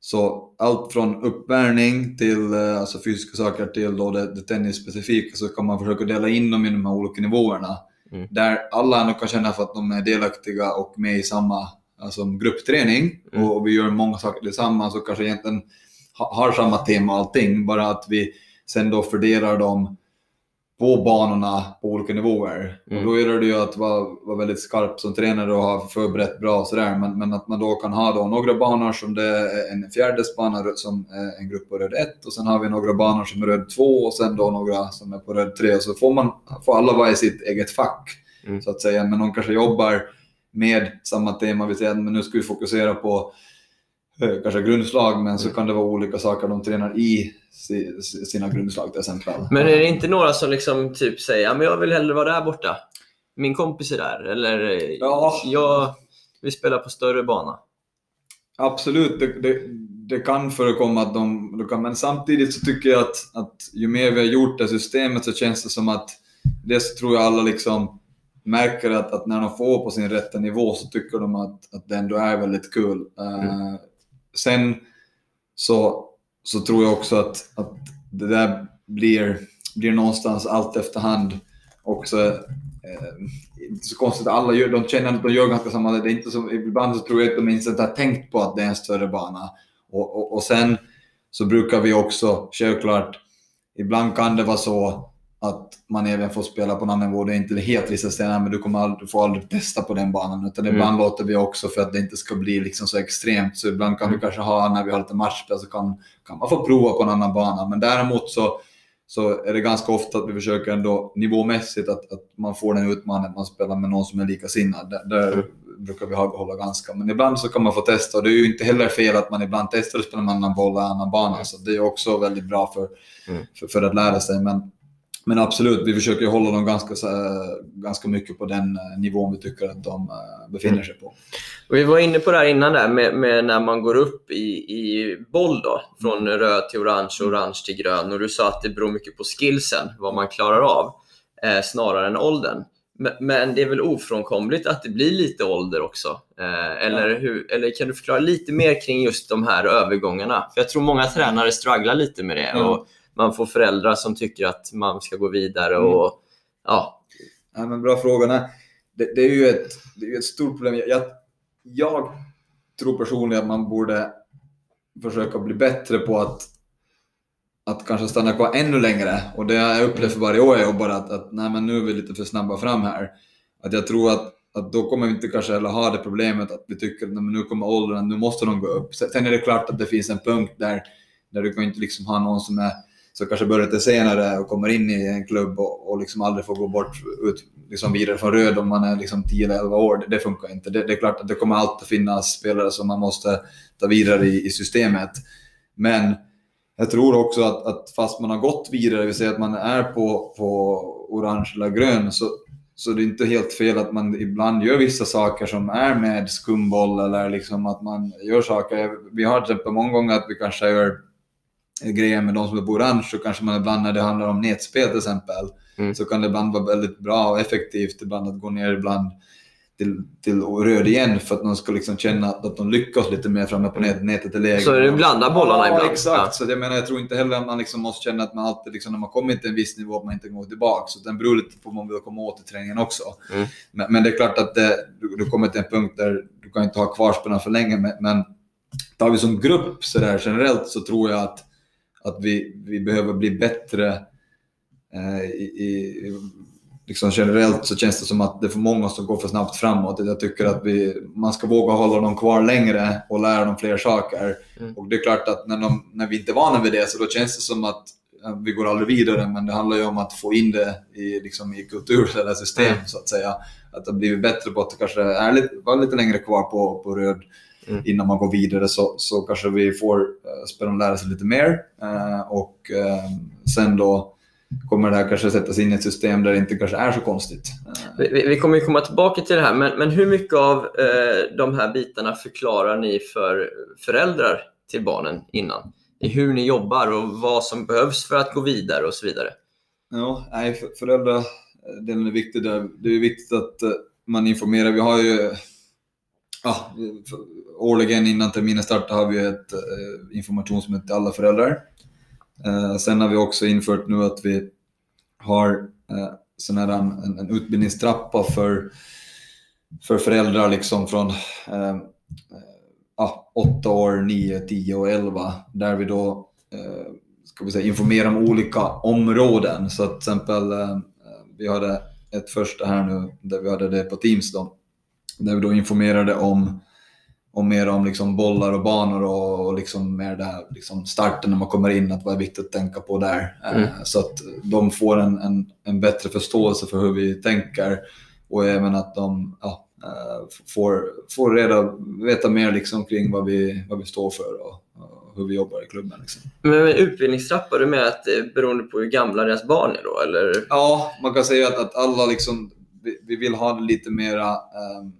B: så allt från uppvärmning till eh, alltså fysiska saker till då det, det tennisspecifika så kan man försöka dela in dem i de här olika nivåerna. Mm. Där alla ändå kan känna för att de är delaktiga och med i samma alltså gruppträning mm. och vi gör många saker tillsammans och kanske egentligen har samma tema och allting. Bara att vi sen då fördelar dem på banorna på olika nivåer. Mm. Och då gäller det ju att vara, vara väldigt skarp som tränare och ha förberett bra och sådär. Men, men att man då kan ha då några banor som det är en fjärdesbana som är en grupp på röd 1 och sen har vi några banor som är röd 2 och sen då några som är på röd 3. Och så får, man, får alla vara i sitt eget fack mm. så att säga. Men de kanske jobbar med samma tema. Vi säger att nu ska vi fokusera på kanske grundslag, men så mm. kan det vara olika saker de tränar i sina grundslag till exempel.
A: Men är det inte några som liksom typ säger men jag vill hellre vara där borta? Min kompis är där. Eller ja. jag vill spela på större bana.
B: Absolut, det, det, det kan förekomma att de, de kan, men samtidigt så tycker jag att, att ju mer vi har gjort det systemet så känns det som att det tror jag alla liksom märker att, att när de får på sin rätta nivå så tycker de att, att det ändå är väldigt kul. Mm. Uh, sen så, så tror jag också att, att det där blir, blir någonstans allt efterhand också eh, inte så konstigt alla gör, de känner att de gör ganska samma. Det är inte så, ibland så tror jag att de inte har tänkt på att det är en större bana. Och, och, och sen så brukar vi också, självklart, ibland kan det vara så att man även får spela på en annan nivå. Det är inte helt vissa ställen, men du, kommer aldrig, du får aldrig testa på den banan. Utan mm. ibland låter vi också för att det inte ska bli liksom så extremt. Så ibland kan mm. vi kanske ha, när vi har lite matchspel, så kan, kan man få prova på en annan bana. Men däremot så, så är det ganska ofta att vi försöker ändå nivåmässigt att, att man får den utmaningen att man spelar med någon som är likasinnad. Där, där mm. brukar vi hålla ganska. Men ibland så kan man få testa och det är ju inte heller fel att man ibland testar att spela med en annan boll och annan bana. Så det är också väldigt bra för, mm. för, för, att lära sig. Men, men absolut, vi försöker hålla dem ganska, ganska mycket på den eh, nivån vi tycker att de eh, befinner sig på.
A: Och vi var inne på det här innan där med, med, när man går upp i, i boll då, från mm. röd till orange och orange till grön. Och du sa att det beror mycket på skillsen, vad man klarar av, eh, snarare än åldern. Men, men, det är väl ofrånkomligt att det blir lite ålder också? Eh, eller, ja. hur, eller kan du förklara lite mer kring just de här övergångarna? För Jag tror många tränare strugglar lite med det. Mm. Och, man får föräldrar som tycker att man ska gå vidare. Och mm. ja.
B: ja men Bra fråga. Det, det, är ju ett, det är ett stort problem. Jag, jag tror personligen att man borde försöka bli bättre på att, att kanske stanna kvar ännu längre. Och det har jag upplevt för varje år jag jobbar, att, att nej, men nu är vi lite för snabba fram här. Att jag tror att, att då kommer vi inte kanske heller ha det problemet att vi tycker att nu kommer åldern, nu måste de gå upp. Sen är det klart att det finns en punkt där, där du kan inte liksom ha någon som är så kanske börjar lite senare och kommer in i en klubb och, och liksom aldrig får gå bort ut liksom vidare från röd om man är liksom 10 eller 11 år. Det, det funkar inte. Det, det, är klart att det kommer alltid finnas spelare som man måste ta vidare i, i systemet. Men jag tror också att, att, fast man har gått vidare, det vill säga att man är på, på orange eller grön, så, så det är inte helt fel att man ibland gör vissa saker som är med skumboll eller liksom att man gör saker. Vi har till exempel många gånger att vi kanske gör grejer med de som är på orange så kanske man ibland när det handlar om nätspel till exempel mm. så kan det ibland vara väldigt bra och effektivt ibland att gå ner ibland till, till röd igen för att de ska liksom känna att de lyckas lite mer framme på nät, nätet i lägen.
A: Så är det blanda bollarna
B: ja,
A: ibland?
B: exakt. Ja. Så jag menar, jag tror inte heller att man liksom måste känna att man alltid, liksom, när man kommit till en viss nivå, att man inte går tillbaka. Så den beror lite på vad man vill komma åt i träningen också. Mm. Men, men, det är klart att det, du, du kommer till en punkt där du kan inte ha kvarspelarna för länge. Men, men tar vi som grupp så där, generellt så tror jag att att vi, vi behöver bli bättre eh, i, i, liksom generellt så känns det som att det är för många som går för snabbt framåt. Jag tycker att vi, man ska våga hålla dem kvar längre och lära dem fler saker. Mm. Och det är klart att när, de, när vi inte är vana vid det så då känns det som att vi går aldrig vidare, men det handlar ju om att få in det i, liksom, i kultur eller system
A: Mm.
B: så att säga. Att det har blivit bättre på att kanske är lite, vara lite längre kvar på, på röd
A: Mm.
B: innan man går vidare så, så kanske vi får uh, spelarna lära sig lite mer. Eh, och eh, sen då kommer det här kanske sättas in i ett system där det inte kanske är så konstigt. Eh,
A: Vi, vi- kommer ju komma tillbaka till det här, men, men hur mycket av eh, de här bitarna förklarar ni för föräldrar till barnen innan? I hur ni jobbar och vad som behövs för att gå vidare och så vidare.
B: Ja, nej, för- föräldradelen är viktig där. Det är viktigt att eh, man informerar. Vi har ju ja, för- årligen innan terminen startar har vi ett eh, informationsmöte till alla föräldrar. Eh, sen har vi också infört nu att vi har eh, sån här, en, en utbildningstrappa för, för föräldrar liksom från eh, eh, ja, 8 år, 9, 10 och 11 där vi då eh, ska vi säga, informerar om olika områden. Så att till exempel, eh, eh vi hade ett första här nu där vi hade det på Teams då, där vi då informerade om, om mer om liksom bollar och banor och, och liksom mer det här liksom starten när man kommer in, att vad är viktigt att tänka på där. Eh,
A: Mm.
B: Så att de får en, en, en bättre förståelse för hur vi tänker och även att de ja, eh, får, får reda, veta mer liksom kring vad vi, vad vi står för och, och hur vi jobbar i klubben. Liksom.
A: Men med utbildningstrappa, du menar att det är beroende på hur gamla deras barn är då? Eller?
B: Ja, man kan säga att, att alla liksom, vi, vi vill ha det lite mera ehm,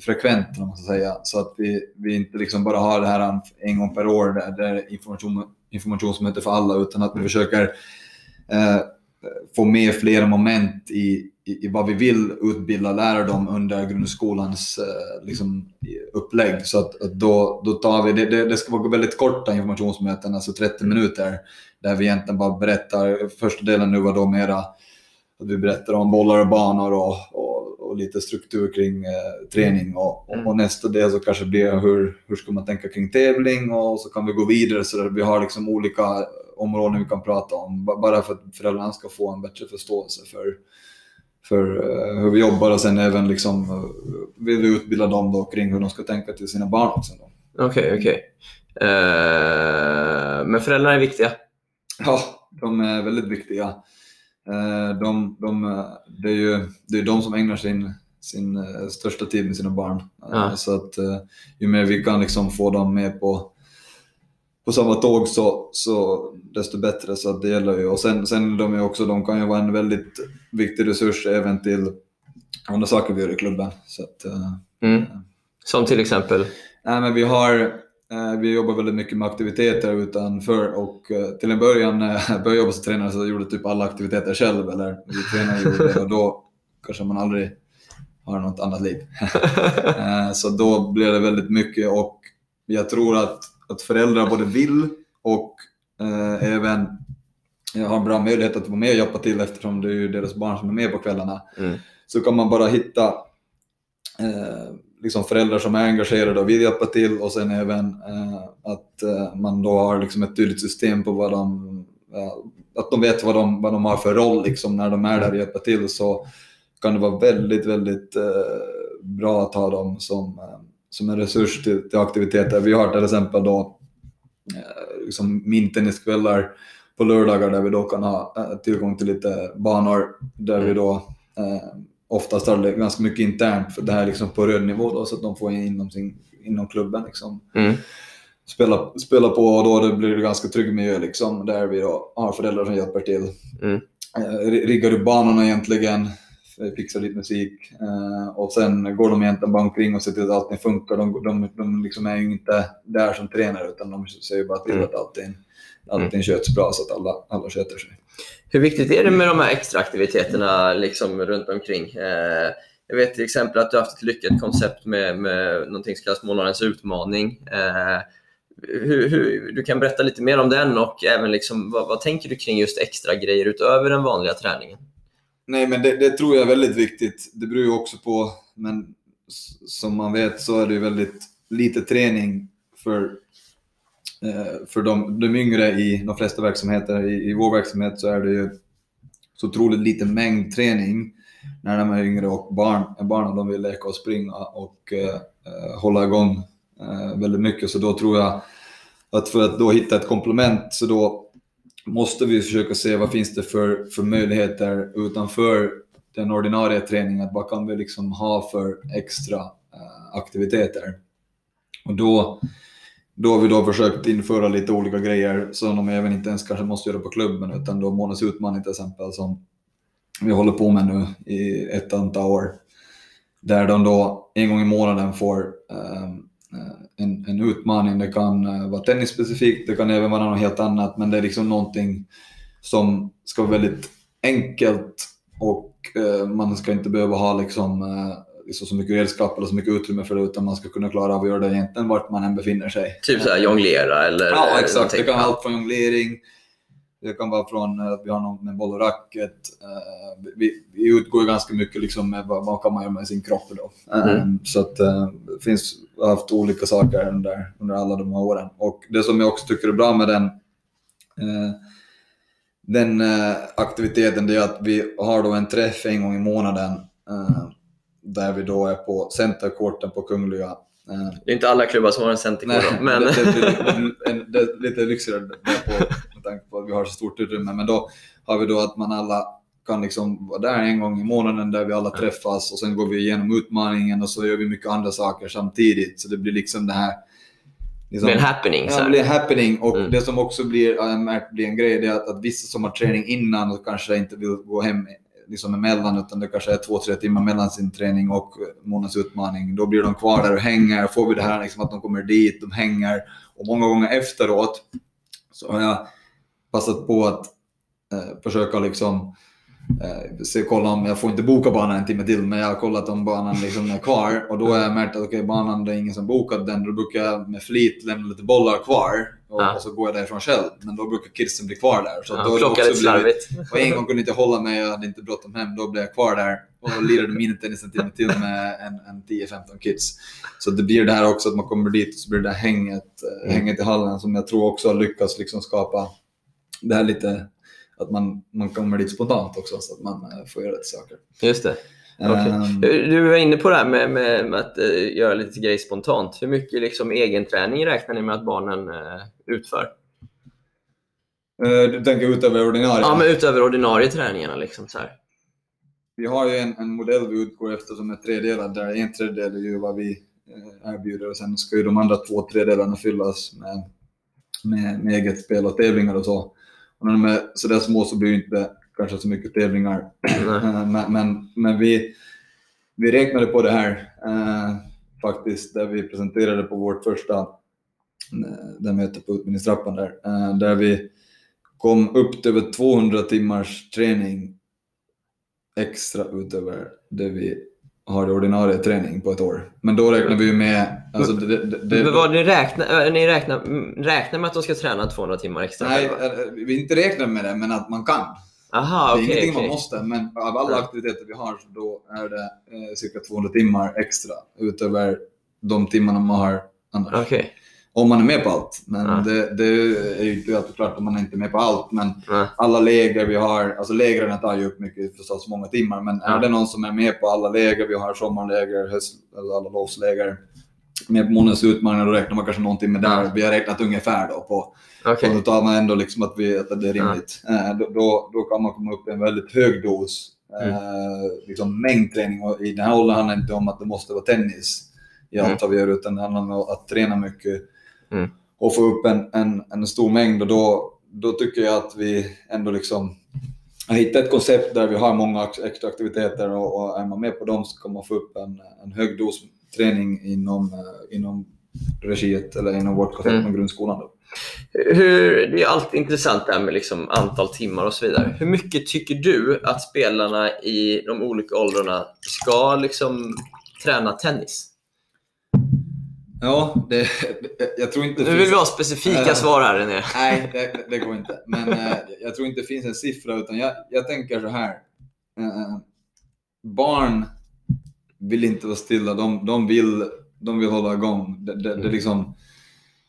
B: frekvent, om man ska säga. Så att vi, vi inte liksom bara har det här en, gång per år, där, där information, informationsmöte för alla, utan att vi försöker eh, få med flera moment i, i, i vad vi vill utbilda lärare dem under grundskolans eh, liksom, upplägg. Så att, att då, då tar vi, det, det, det ska vara väldigt korta informationsmöten, alltså 30 minuter, där vi egentligen bara berättar. Första delen nu var då mera att vi berättar om bollar och banor och, och, och lite struktur kring eh, träning. Och, och, och nästa del så kanske blir hur, hur ska man tänka kring tävling och så kan vi gå vidare så att vi har liksom olika områden vi kan prata om. ba- Bara för att föräldrarna ska få en bättre förståelse för, för eh, hur vi jobbar och sen även liksom, eh, vill vi utbilda dem då kring hur de ska tänka till sina barn också.
A: Okej, okej. Eh, men föräldrarna är viktiga.
B: Ja, de är väldigt viktiga. Eh, De, de, eh, det är ju det är de som ägnar sin, sin eh, största tid med sina barn.
A: Ja.
B: Så att ju mer vi kan liksom få dem med på, på samma tåg så, så desto bättre. Så att det gäller ju. Och sen, sen de, är också, de kan ju vara en väldigt viktig resurs även till andra saker vi gör i klubben. Så att,
A: Mm. Som till exempel?
B: Nej, men vi, har, vi jobbar väldigt mycket med aktiviteter utanför och eh, till en början när jag började jobba som tränare så gjorde jag typ alla aktiviteter själv. Eller vi tränare gjorde det och då kanske man aldrig har något annat liv. Eh, så då blev det väldigt mycket och jag tror att, att föräldrar både vill och eh, även eh, har en bra möjlighet att vara med och hjälpa till eftersom det är deras barn som är med på kvällarna
A: Mm.
B: så kan man bara hitta eh, liksom föräldrar som är engagerade och vill hjälpa till och sen även eh, att eh, man då har liksom ett tydligt system på vad de, eh, att de vet vad de, vad de har för roll liksom när de är där och hjälper till så kan det vara väldigt, väldigt eh, bra att ha dem som, eh, som en resurs till, till aktiviteter. Vi har till exempel då eh, liksom mintenniskvällar på lördagar där vi då kan ha eh, tillgång till lite banor där vi då eh, oftast har det ganska mycket internt för det här är liksom på röd nivå då så att de får in inom, sin, inom klubben liksom
A: Mm.
B: spela, spela på och då det blir det ganska trygg miljö liksom där vi då har föräldrar som hjälper till.
A: Mm.
B: Eh, ri- riggar upp banorna egentligen, fixar lite musik eh, och sen går de egentligen bara omkring och ser till att allting funkar. De, de, de liksom är ju inte där som tränare utan de ser ju bara till
A: Mm.
B: att allting, allting sköts bra så att alla, alla sköter sig.
A: Hur viktigt är det med de här extra aktiviteterna liksom runt omkring? Eh, jag vet till exempel att du har haft ett lyckat koncept med, med någonting som kallas månadens utmaning. Eh, hur, hur, du kan berätta lite mer om den och även liksom, vad, vad tänker du kring just extra grejer utöver den vanliga träningen?
B: Nej, men det, det tror jag är väldigt viktigt. Det beror ju också på, men som man vet så är det ju väldigt lite träning för, Eh, för de, de yngre i de flesta verksamheter. I, I vår verksamhet så är det ju så otroligt liten mängd träning när de är yngre och barn, barnen de vill leka och springa och eh, eh, hålla igång eh, väldigt mycket. Så då tror jag att för att då hitta ett komplement så då måste vi försöka se vad finns det för, för möjligheter utanför den ordinarie träningen. Vad kan vi liksom ha för extra eh, aktiviteter? Och då, då har vi då försökt införa lite olika grejer som de även inte ens kanske måste göra på klubben utan då Månes utmaning till exempel som vi håller på med nu i ett antal år. Där de då en gång i månaden får um, en, en utmaning. Det kan uh, vara tennisspecifikt, det kan även vara något helt annat, men det är liksom någonting som ska vara väldigt enkelt och uh, man ska inte behöva ha liksom, uh, liksom så mycket redskap eller så mycket utrymme för det, utan man ska kunna klara av att göra det egentligen vart man än befinner sig.
A: Typ såhär jonglera eller?
B: Ja, exakt. Någonting. Det kan vara allt från jonglering, det kan vara från att vi har någon med boll och racket. Vi, vi utgår ganska mycket liksom med vad, vad kan man göra med sin kropp då. Mm. Så att det finns haft olika saker under, under alla de här åren. Och det som jag också tycker är bra med den, eh, den eh, aktiviteten det är att vi har då en träff en gång i månaden eh, där vi då är på centerkorten på Kungliga.
A: Eh. Det är inte alla klubbar som har en centerkort men...
B: det, det, det, är lite lyxigare på, med tanke på att vi har så stort utrymme. Men då har vi då att man alla kan liksom vara där en gång i månaden där vi alla träffas och sen går vi igenom utmaningen och så gör vi mycket andra saker samtidigt. Så det blir liksom det här...
A: Liksom, det blir en happening.
B: Ja, det blir en happening. Och mm. det som också blir, blir en grej det är att, att vissa som har träning innan och kanske inte vill gå hem liksom emellan utan det kanske är två, tre timmar mellan sin träning och månadsutmaning. Då blir de kvar där och hänger. Får vi det här liksom att de kommer dit, de hänger. Och många gånger efteråt så har jag passat på att eh, försöka liksom eh, se, kolla om jag får inte boka banan en timme till, men jag har kollat om banan liksom är kvar och då har jag märkt att okay, banan, det är ingen som bokat den. Då brukar jag med flit lämna lite bollar kvar och, ja. och så går jag därifrån själv. Men då brukar kidsen bli kvar där.
A: Så ja, då plocka lite slarvigt.
B: Och en gång kunde jag inte hålla mig, jag hade inte bråttom hem. Då blev jag kvar där och lirade minitennis en timme till med en, en 10-15 kids. Så det blir det här också att man kommer dit och så blir det där hänget, eh, mm. hänget i hallen som jag tror också har lyckats liksom skapa det här lite att man, man kommer dit spontant också så att man eh, får göra lite saker.
A: Just det. Okay. Um, du var inne på det här med, med, med att uh, göra lite grejer spontant. Hur mycket liksom, egenträning räknar ni med att barnen uh, utför?
B: Uh, du tänker utöver ordinarie?
A: Ja, men utöver ordinarie träningarna. Liksom, så här.
B: Vi har ju en, en modell vi utgår efter som är tredelad, där en tredjedel är ju vad vi erbjuder och sen ska ju de andra två tredjedelarna fyllas med, med, med eget spel och tävlingar och så. Och när de är sådär små så blir det inte kanske så mycket tävlingar. men, men, men, vi, vi räknade på det här eh, faktiskt, där vi presenterade på vårt första eh, möte på utbildningstrappan där, eh, där vi kom upp till över 200 timmars träning extra utöver det vi har det ordinarie träning på ett år. Men då räknar vi ju med... Alltså det, det,
A: det, men vad ni räknar, ni räknar, räknar med att de ska träna 200 timmar extra?
B: Nej, vi inte räknar med det, men att man kan.
A: Aha,
B: det är ingenting
A: okay.
B: man måste, men av alla aktiviteter vi har då är det eh, cirka 200 timmar extra utöver de timmarna man har annars.
A: Okay.
B: Om man är med på allt. Men ja. det, det, är ju inte alltid klart om man inte är med på allt. Men ja. alla läger vi har, alltså lägren tar ju upp mycket förstås många timmar. Men ja. är det någon som är med på alla läger vi har, sommarläger, höst, alltså alla lovsläger, med på månadens utmaningar, då räknar man kanske någon timme där. Vi har räknat ungefär då på, okay. och då tar man ändå liksom att, vi, att det är rimligt. Eh, då, då, då, kan man komma upp i en väldigt hög dos mm. eh, liksom mängdträning. Och I den här åldern handlar det inte om att det måste vara tennis i allt mm. vi gör, utan det handlar om att träna mycket mm. och få upp en, en, en stor mängd. Och då, då tycker jag att vi ändå liksom har hittat ett koncept där vi har många extra aktiviteter och, och är man med på dem så kan man få upp en, en hög dos träning inom, uh, inom regiet eller inom vårt koncept mm. med grundskolan. Då.
A: Hur, det är alltid intressant det här med liksom antal timmar och så vidare. Hur mycket tycker du att spelarna i de olika åldrarna ska liksom träna tennis?
B: Ja, det, jag tror inte...
A: Nu vill vi ha specifika äh, svar här René.
B: Nej, det, det, går inte. Men äh, jag tror inte det finns en siffra, utan jag, jag tänker så här. Äh, barn vill inte vara stilla, de, de, vill, de vill hålla igång. Det, det, det liksom,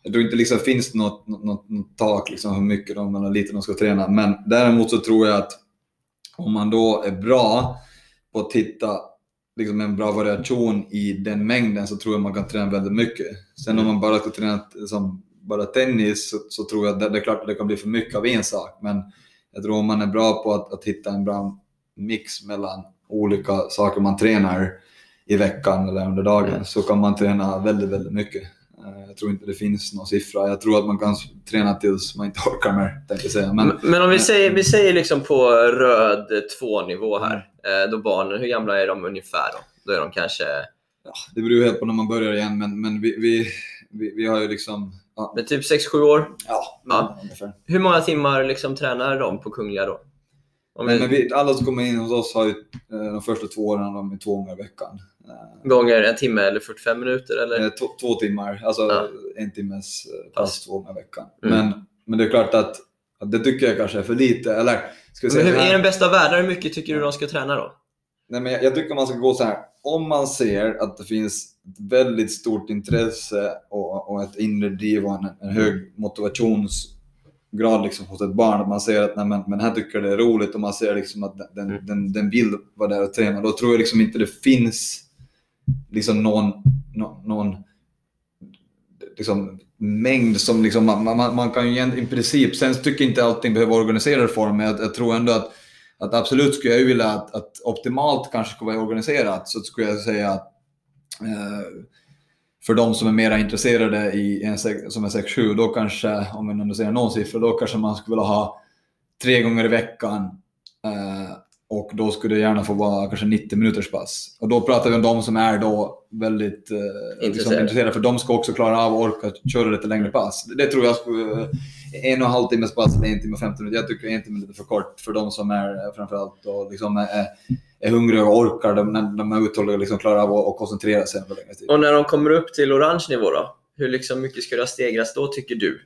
B: jag tror inte det liksom finns något, något, något tak liksom hur mycket de, eller lite de ska träna. Men däremot så tror jag att om man då är bra på att hitta liksom en bra variation i den mängden så tror jag man kan träna väldigt mycket. Sen om man bara ska träna liksom, bara tennis så, så tror jag att det, det är klart att det kan bli för mycket av en sak. Men jag tror om man är bra på att, att hitta en bra mix mellan olika saker man tränar i veckan eller under dagen
A: Mm.
B: så kan man träna väldigt, väldigt mycket. Eh, Jag tror inte det finns någon siffra. Jag tror att man kan träna tills man inte orkar mer, tänkte jag säga. Men
A: Men, men om vi säger, vi säger liksom på röd 2-nivå här, eh, då barnen, hur gamla är de ungefär då? Då är de kanske,
B: ja, det beror helt på när man börjar igen, men, men vi, vi, vi, vi har ju liksom... Ja,
A: med typ 6-7 år.
B: ja,
A: Ja.
B: ungefär.
A: Hur många timmar liksom tränar de på Kungliga då?
B: Men,
A: vi,
B: men vi, alla som kommer in hos oss har ju eh, de första två åren de är två gånger i veckan.
A: Gånger en timme eller 45 minuter eller?
B: Eh, Två, två timmar, alltså
A: Ja.
B: en timmes eh,
A: Pass.
B: två gånger i veckan.
A: Mm.
B: Men, men det är klart att, att det tycker jag kanske är för lite. Eller ska vi
A: Men
B: säga
A: hur, I
B: här?
A: den bästa världen, hur mycket tycker du de ska träna då?
B: Nej, men jag, jag tycker man ska gå så här. Om man ser att det finns ett väldigt stort intresse och, och ett inre driv och en, en hög motivationsgrad liksom hos ett barn. Att man ser att nej, men, men här tycker det är roligt och man ser liksom att den,
A: Mm.
B: den, den vill vara där och träna. Då tror jag liksom inte det finns liksom någon, någon liksom, mängd som liksom, man, man, man kan ju i princip, sen tycker jag inte allting behöver organiserad form, men jag, jag tror ändå att, att absolut skulle jag ju vilja att, att optimalt kanske skulle vara organiserat, så skulle jag säga att eh, för de som är mer intresserade i en som är 6-7, då kanske, om vi nu säger någon siffra, då kanske man skulle vilja ha tre gånger i veckan och då skulle det gärna få vara kanske 90 minuters pass. Och då pratar vi om de som är då väldigt eh, liksom
A: Intresserade.
B: intresserade, för de ska också klara av att orka köra lite längre pass. Det tror jag skulle, en och en halv timmes pass eller en timme och 15 minuter. Jag tycker en timme är lite för kort för de som är eh, framförallt då, liksom är, är hungriga och orkar, de, när de är uthålliga liksom klarar av att, koncentrera sig under längre tid.
A: Och när de kommer upp till orange nivå då? Hur liksom mycket ska det stegras då tycker du?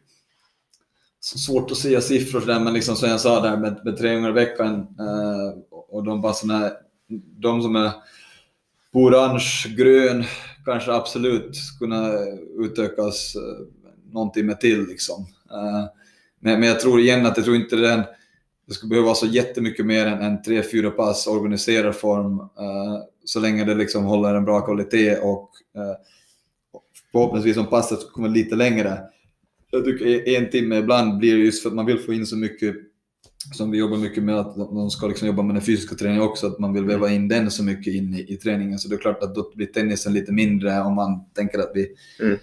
B: Svårt att säga siffror sådär, men liksom som jag sa där med, med tre gånger i veckan eh, och de passerna, de som är på orange, grön, kanske absolut kunna utökas eh, någon timme till liksom. Eh, men, men jag tror igen att jag tror inte den, det skulle behöva vara så jättemycket mer än, än tre, fyra pass organiserad form eh, så länge det liksom håller en bra kvalitet och förhoppningsvis om passet kommer lite längre jag tycker en timme ibland blir det just för att man vill få in så mycket som vi jobbar mycket med, att de ska liksom jobba med den fysiska träningen också, att man vill väva in den så mycket in i, i träningen. Så det är klart att då blir tennisen lite mindre om man tänker att vi...
A: Mm.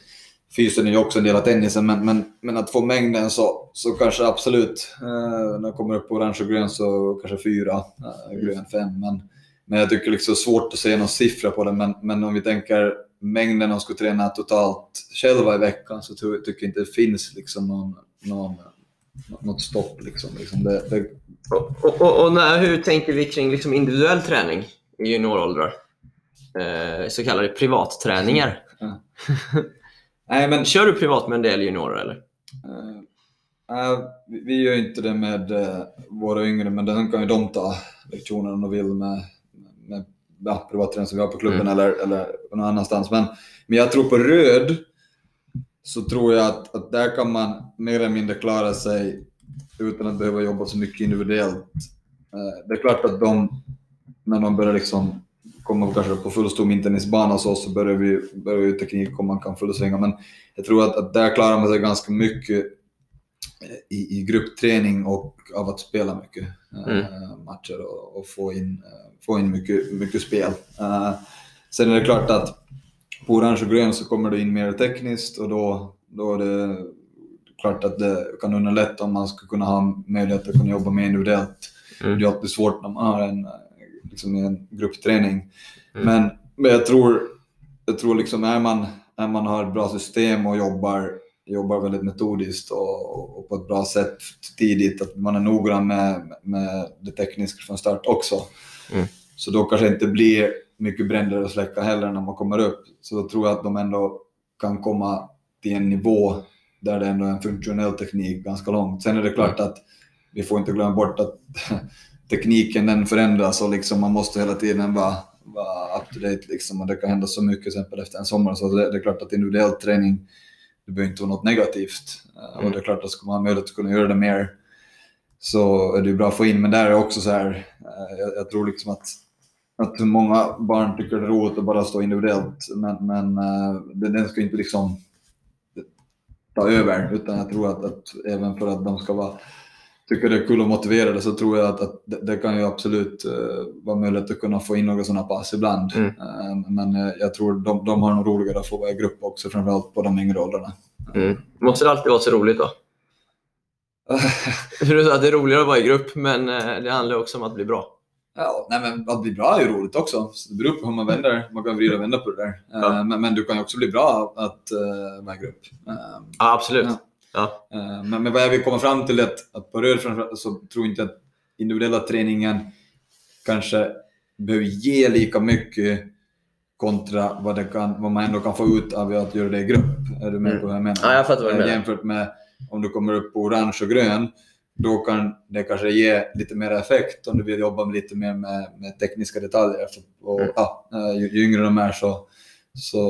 B: Fysen är ju också en del av tennisen, men, men, men att få mängden så, så kanske absolut. Eh, när det kommer upp på orange och grön så kanske fyra, eh, grön fem. Men, men jag tycker liksom det är svårt att säga någon siffra på det, men, men om vi tänker mängden de skulle träna totalt själva i veckan så tycker jag inte det finns liksom någon, någon, något stopp. Liksom. Liksom det, det,
A: Och, och, och, och när, hur tänker vi kring liksom individuell träning i junioråldrar? Eh, så kallade privatträningar.
B: nej, men
A: Kör du privat med en del juniorer eller?
B: eh, eh, vi, vi gör inte det med eh, våra yngre, men den kan ju de ta lektioner om de vill med, med ja, privattränare som vi har på klubben
A: Mm.
B: eller, eller någon annanstans. Men, men jag tror på röd så tror jag att, att där kan man mer eller mindre klara sig utan att behöva jobba så mycket individuellt. Eh, Det är klart att de, när de börjar liksom komma kanske på fullstom intennisbana hos oss så börjar vi börjar ju teknik och man kan fullsvänga. Men jag tror att, att där klarar man sig ganska mycket eh, i, i gruppträning och av att spela mycket eh, matcher och, och få in, få in mycket, mycket spel. Sen är det klart att på orange och grön så kommer det in mer tekniskt och då, då är det klart att det kan underlätta om man ska kunna ha möjlighet att kunna jobba mer individuellt.
A: Mm.
B: Det är alltid svårt när man har en, liksom en gruppträning.
A: Mm.
B: Men, men jag tror, jag tror liksom är man, är man har ett bra system och jobbar, jobbar väldigt metodiskt och, och på ett bra sätt tidigt, att man är noggrann med, med det tekniska från start också.
A: Mm.
B: Så då kanske inte blir mycket bränder att släcka heller när man kommer upp. Så då tror jag att de ändå kan komma till en nivå där det ändå är en funktionell teknik ganska långt. Sen är det klart att vi får inte glömma bort att tekniken den förändras och liksom man måste hela tiden vara, vara up to date liksom och det kan hända så mycket exempel efter en sommar så det, det är klart att individuell träning det behöver inte vara något negativt Eh,
A: Mm.
B: och det är klart att ska man ha möjlighet att kunna göra det mer så är det bra att få in men där är också så här eh, jag, jag tror liksom att att många barn tycker det är roligt att bara stå individuellt men, men eh, den ska inte liksom ta över. Utan jag tror att, att även för att de ska vara tycker det är kul och motiverade så tror jag att, att det, kan ju absolut uh, vara möjligt att kunna få in några sådana pass ibland. Mm. Uh, men jag tror de, de har nog roligare att få vara i grupp också, framförallt på de yngre åldrarna.
C: Mm. Måste det alltid vara så roligt då? du sa att det är roligare att vara i grupp, men det handlar också om att bli bra.
B: Ja, nej, men att bli bra är ju roligt också. Så det beror på hur man vänder. Man kan vrida och vända på det där. Ja. Men, men, du kan ju också bli bra att uh, vara i grupp.
C: ja, absolut. Ja.
B: Ja. Eh, men, men vad jag vill komma fram till är att, att på rör så tror jag inte att individuella träningen kanske behöver ge lika mycket kontra vad, det kan, vad man ändå kan få ut av att göra det i grupp. Är du med mm. på vad jag menar?
C: Ja, jag fattar vad du
B: menar. Jämfört med om du kommer upp på orange och grön, då kan det kanske ge lite mer effekt om du vill jobba lite mer med, med tekniska detaljer. Och, mm. ja, eh, ju, ju yngre de är så, så,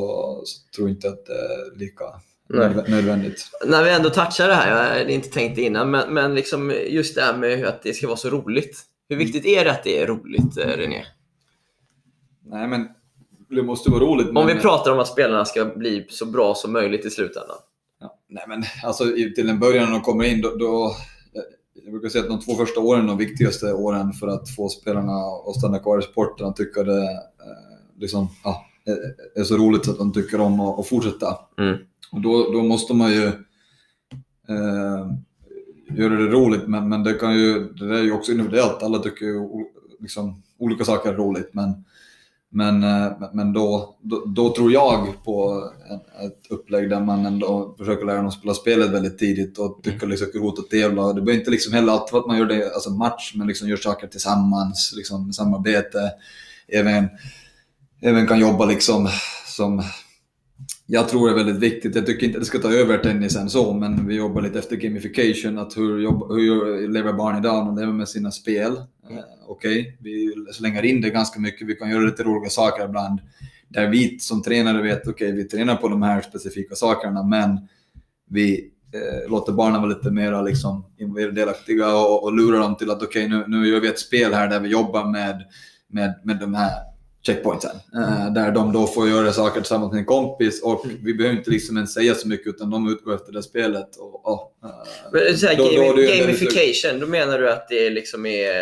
B: så tror jag inte att det är lika Nej. nödvändigt.
C: När vi ändå touchar det här, jag hade inte tänkt innan, men, men liksom just det här med att det ska vara så roligt. Hur viktigt är det att det är roligt, eh, René?
B: Nej, men det måste vara roligt.
C: Om vi pratar om att spelarna ska bli så bra som möjligt i slutändan.
B: Ja, nej, men alltså till en början när de kommer in, då, då jag brukar säga att de två första åren är de viktigaste åren för att få spelarna att stanna kvar i sporten och tycka det eh, liksom, ja, är så roligt att de tycker om att, fortsätta. Mm. Och då, då måste man ju eh, göra det roligt, men, men det, kan ju, det är ju också individuellt. Alla tycker ju liksom, olika saker är roligt. Men, men, eh, men då, då, då, tror jag på ett upplägg där man ändå försöker lära dem spela spelet väldigt tidigt och tycker liksom det är roligt att tävla. Det behöver inte liksom heller alltid att man gör det, alltså match, men liksom gör saker tillsammans, liksom samarbete. Även, även kan jobba liksom som jag tror det är väldigt viktigt. Jag tycker inte det ska ta över tennisen så, men vi jobbar lite efter gamification. Att hur, jobb, hur lever barn idag? De lever med sina spel. Mm. Okej, okay. vi slänger in det ganska mycket. Vi kan göra lite roliga saker ibland. Där vi som tränare vet, okej, okay, vi tränar på de här specifika sakerna, men vi eh, låter barnen vara lite mer liksom, delaktiga och, och lurar dem till att okej, okay, nu, nu gör vi ett spel här där vi jobbar med, med, med de här checkpointsen. Uh, där de då får göra saker tillsammans med en kompis och mm. vi behöver inte liksom ens säga så mycket utan de utgår efter det spelet. Och, och,
C: så här, då, game, då gamification, då menar du att det liksom är,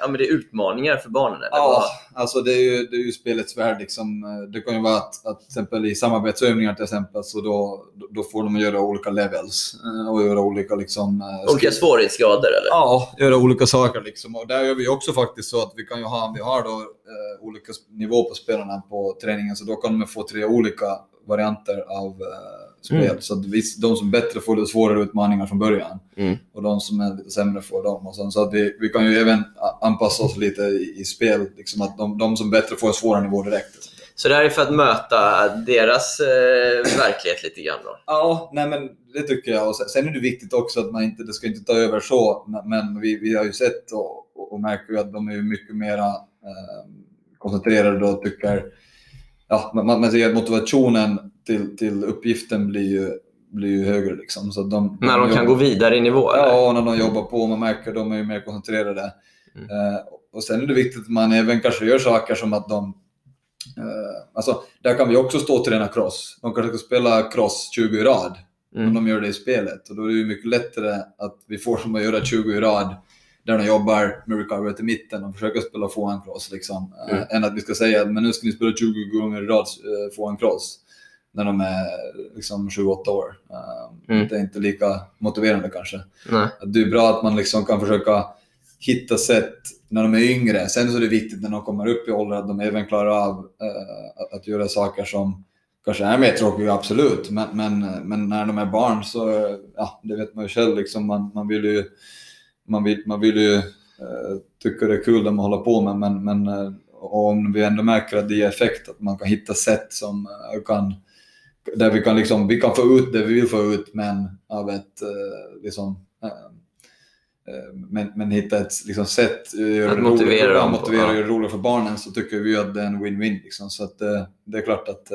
C: ja, men det är utmaningar för barnen? Eller
B: ja, alltså det är, ju, det är ju spelets värld. Liksom. Det kan ju vara att, att till exempel i samarbetsövningar till exempel så då, då får de göra olika levels uh, och göra olika liksom,
C: Olika svårighetsgrader eller?
B: Ja, göra olika saker liksom. Och där gör vi också faktiskt så att vi kan ju ha, vi har då olika nivå på spelarna på träningen, så då kan de få tre olika varianter av uh, spel. Mm. Så att de som bättre får lite svårare utmaningar från början mm. och de som är lite sämre får dem. Och sen, så att vi, vi kan ju även anpassa oss lite i, i spel, liksom att de, de som bättre får en svårare nivå direkt.
C: Så det här är för att möta deras eh, verklighet lite grann då?
B: Ja, nej men det tycker jag. Och sen är det viktigt också att man inte, det ska inte ta över så, men vi, vi har ju sett och, och, och märker att de är mycket mera eh, koncentrerade och tycker ja, man, man ser att motivationen till, till uppgiften blir ju, blir ju högre. Liksom. Så
C: de, när de, de kan jobbar, gå vidare i nivå?
B: Ja, när de jobbar på. Man märker att de är mer koncentrerade. Mm. Eh, och Sen är det viktigt att man även kanske gör saker som att de... Eh, alltså, där kan vi också stå och träna cross. De kanske ska spela cross 20 i rad, mm. om de gör det i spelet. Och Då är det mycket lättare att vi får dem att göra 20 i rad där de jobbar med recovery i mitten och försöker spela få en cross. Liksom. Mm. Äh, än att vi ska säga men nu ska ni spela 20 gånger i rad få en cross när de är liksom 7-8 år. Äh, mm. Det är inte lika motiverande kanske. Nej. Det är bra att man liksom kan försöka hitta sätt när de är yngre. Sen så är det viktigt när de kommer upp i ålder att de även klarar av äh, att göra saker som kanske är mer tråkiga, absolut. Men, men, men när de är barn så, ja, det vet man ju själv, liksom, man, man vill ju man vill, man vill ju eh, tycka det är kul det man håller på med, men, men eh, om vi ändå märker att det ger effekt, att man kan hitta sätt som eh, kan där vi kan, liksom, vi kan få ut det vi vill få ut, men av ett eh, liksom, eh, eh, men, men hitta ett liksom, sätt
C: att motivera,
B: dem motivera och göra det roligt för barnen så tycker vi att det är en win-win. Liksom. Så att, det är klart att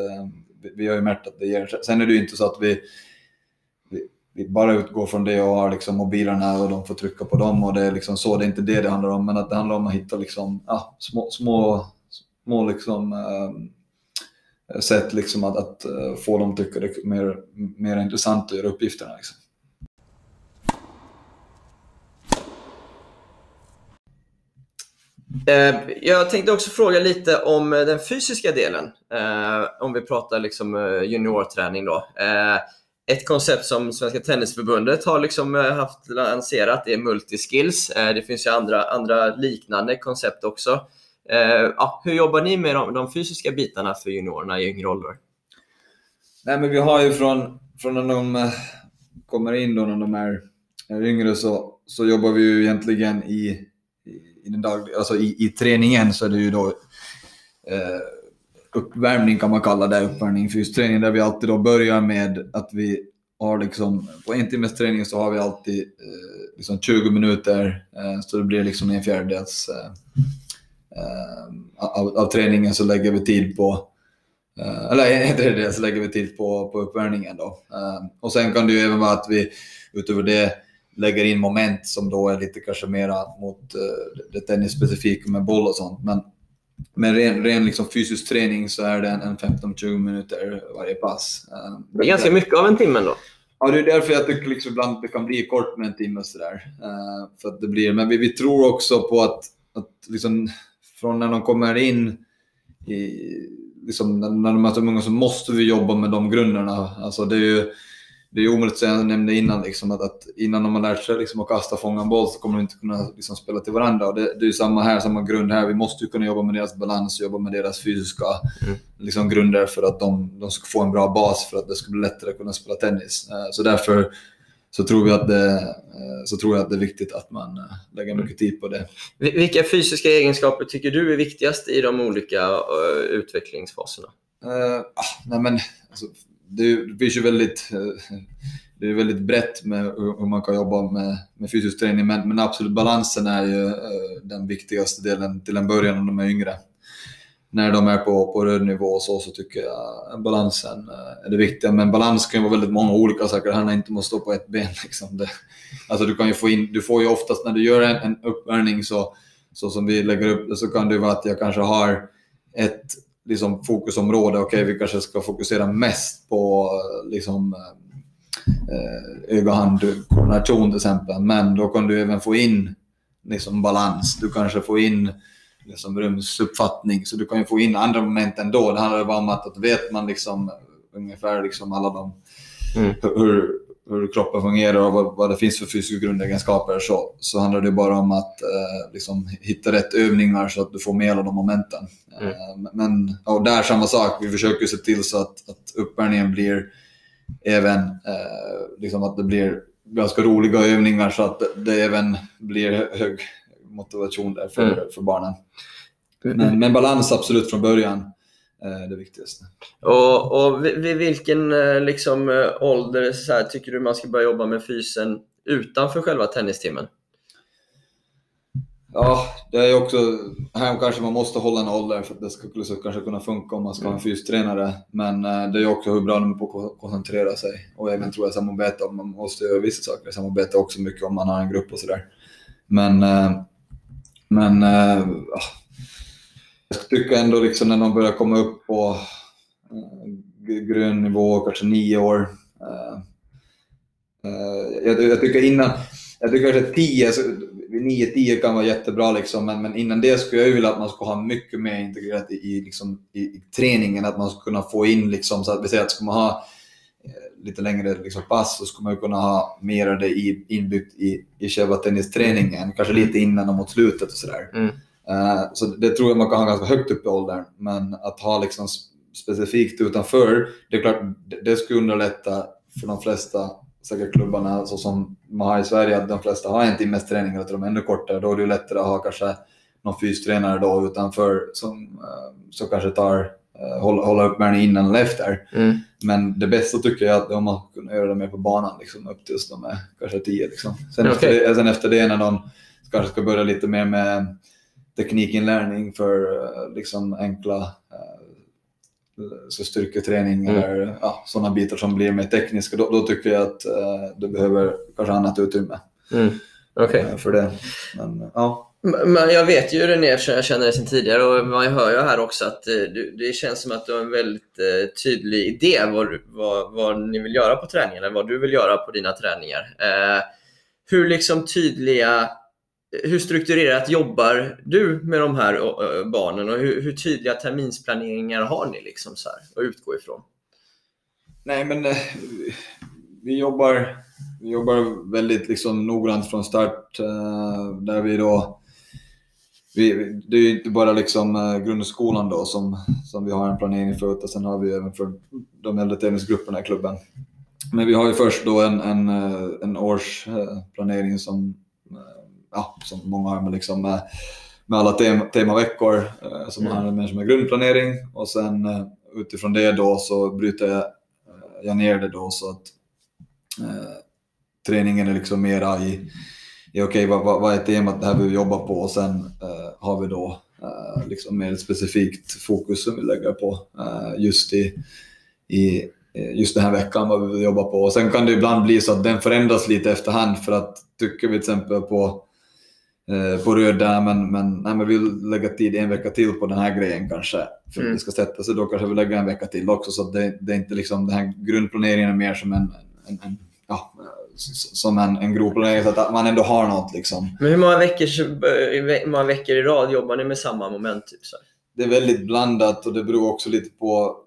B: vi har ju märkt att det ger. Sen är det ju inte så att vi vi bara utgår från det och har liksom mobilerna och de får trycka på dem och det är liksom så. Det är inte det det handlar om, men att det handlar om att hitta liksom, ja, små, små, små liksom, sätt liksom att, att eh, få dem att tycka det är mer, mer intressant att göra uppgifterna. Liksom.
C: Eh, jag tänkte också fråga lite om eh, den fysiska delen. Om vi pratar liksom juniorträning då. Ett koncept som Svenska Tennisförbundet har liksom haft lanserat är multiskills. Det finns ju andra, andra liknande koncept också. Eh, ja, hur jobbar ni med de, de fysiska bitarna för juniorerna i yngre åldrar?
B: Nej, men vi har ju från, från när de eh, kommer in då när de är, är yngre så, så jobbar vi ju egentligen i i, den dag, alltså i, i träningen så är det ju då eh, uppvärmning kan man kalla det, uppvärmning, fysträning, där vi alltid då börjar med att vi har liksom, på en timmes träning så har vi alltid eh, liksom 20 minuter, eh, så det blir liksom en fjärdedels eh, eh, av, av, träningen så lägger vi tid på eh, eller en tredjedel så lägger vi tid på, på uppvärmningen då. och sen kan det ju även vara att vi utöver det lägger in moment som då är lite kanske mera mot det tennisspecifika med boll och sånt. Men med ren, ren liksom fysisk träning så är det en, en 15-20 minuter varje pass.
C: Det är ganska mycket av en timme då?
B: Ja, det är därför jag tycker liksom ibland det kan bli kort med en timme sådär. För att det blir, men vi, vi tror också på att, att liksom, från när de kommer in i, liksom, när de är så många så måste vi jobba med de grunderna. Alltså det är ju, det är omöjligt, som jag nämnde innan, liksom, att, att innan de har lärt sig liksom, att kasta fånga en boll så kommer de inte kunna liksom, spela till varandra. Och det, det är samma här, samma grund här. Vi måste ju kunna jobba med deras balans jobba med deras fysiska mm. liksom, grunder för att de, de ska få en bra bas för att det ska bli lättare att kunna spela tennis. Uh, så därför så tror, vi att det, uh, så tror jag att det är viktigt att man uh, lägger mycket tid på det.
C: Vilka fysiska egenskaper tycker du är viktigast i de olika utvecklingsfaserna?
B: Ah, nej men, alltså, det finns ju väldigt, eh, det är väldigt brett med hur man kan jobba med, med fysisk träning, men, men absolut balansen är ju eh, den viktigaste delen till en början om de är yngre. När de är på, på röd nivå så, så tycker jag balansen eh, är det viktiga. Men balans kan ju vara väldigt många olika saker. Det handlar inte om att stå på ett ben. Liksom. Det, alltså du, kan ju få in, du får ju oftast när du gör en, en uppvärmning så, så som vi lägger upp det så kan det vara att jag kanske har ett liksom, fokusområde. Okej, okay, vi kanske ska fokusera mest på eh, liksom, eh, eh, öga-hand-koordination till exempel. Men då kan du även få in liksom, balans. Du kanske får in liksom, rumsuppfattning. Så du kan ju få in andra moment ändå. Det handlar bara om att, att vet man liksom, ungefär liksom, alla de mm. hur, hur kroppen fungerar och vad, vad det finns för fysiska grundegenskaper så, så handlar det bara om att eh, liksom, hitta rätt övningar så att du får med alla de momenten. Mm. Eh, men och där samma sak, vi försöker se till så att, att uppvärmningen blir även eh, liksom att det blir ganska roliga övningar så att det, det även blir hög motivation där för, mm. för barnen. Men, men balans absolut från början. Eh, det viktigaste.
C: Och, och vid, vilken eh, liksom, eh, ålder så här, tycker du man ska börja jobba med fysen utanför själva tennistimmen?
B: Ja, det är också, här kanske man måste hålla en ålder för att det skulle kanske kunna funka om man ska ha en mm. fystränare. Men det är också hur bra de är på att koncentrera sig och även tror jag samarbeta om man måste göra vissa saker. Samarbeta också mycket om man har en grupp och sådär. Men, men eh, jag tycker ändå liksom när de börjar komma upp på äh, grön nivå, kanske nio år. Äh, äh, jag, jag, tycker innan, jag tycker kanske tio, så, nio, tio kan vara jättebra liksom, men, men innan det skulle jag vilja att man skulle ha mycket mer integrerat i, i, liksom, i, i träningen, att man skulle kunna få in liksom, så att vi säger att ska man ha lite längre liksom, pass så skulle man kunna ha mer av det i, inbyggt i, i själva tennisträningen, kanske lite innan och mot slutet och sådär. Mm. Eh, så det tror jag man kan ha ganska högt upp i åldern, men att ha liksom specifikt utanför, det är klart, det skulle underlätta för de flesta säkert klubbarna så som man har i Sverige, att de flesta har en timmes träning eller de är ännu kortare. Då är det lättare att ha kanske någon fystränare då utanför som, uh, som kanske tar uh, hålla, hålla upp med innan eller efter. Mm. Men det bästa tycker jag är att om man kan göra det mer på banan liksom, upp tills de är kanske tio. Liksom. Sen, okay. efter det, sen efter det när de kanske ska börja lite mer med teknikinlärning för eh, liksom enkla eh, så styrketräning mm. eller ja, sådana bitar som blir mer tekniska, då, då tycker jag att uh, du behöver kanske annat utrymme
C: mm. okay.
B: för det. Men, ja.
C: Men jag vet ju René eftersom jag känner dig sedan tidigare och man hör ju här också att eh, det känns som att du har en väldigt eh, tydlig idé vad, vad, vad ni vill göra på träningen eller vad du vill göra på dina träningar. Eh, hur liksom tydliga, hur strukturerat jobbar du med de här eh, eh, barnen och hur, hur tydliga terminsplaneringar har ni liksom så här att utgå ifrån?
B: Nej, men eh, vi jobbar, vi jobbar väldigt liksom noggrant från start där vi då vi, det är ju inte bara liksom eh, grundskolan då som, som vi har en planering för, utan sen har vi även för de äldre tävlingsgrupperna i klubben. Men vi har ju först då en, en, eh, en årsplanering som, eh, ja, som många har med, liksom, med, med alla tema, temaveckor som handlar mer som en grundplanering och sen utifrån det då så bryter jag, jag ner det då så att eh, träningen är liksom mera i okej, okay, vad, vad, vad, är temat det här vi jobbar på och sen uh, har vi då uh, liksom mer specifikt fokus som vi lägger på uh, just i, i just den här veckan vad vi vill jobba på. Och sen kan det ibland bli så att den förändras lite efterhand för att tycker vi till exempel på på röd där, men, men, nej, men vi vill lägga tid en vecka till på den här grejen kanske. För mm. att det ska sätta sig, då kanske vi lägger en vecka till också. Så det, det är inte liksom, den här grundplaneringen är mer som en, en, en ja, som en, en planering så att man ändå har något. Liksom.
C: Men hur många veckor, hur många veckor i rad jobbar ni med samma moment? Typ, så?
B: Det är väldigt blandat och det beror också lite på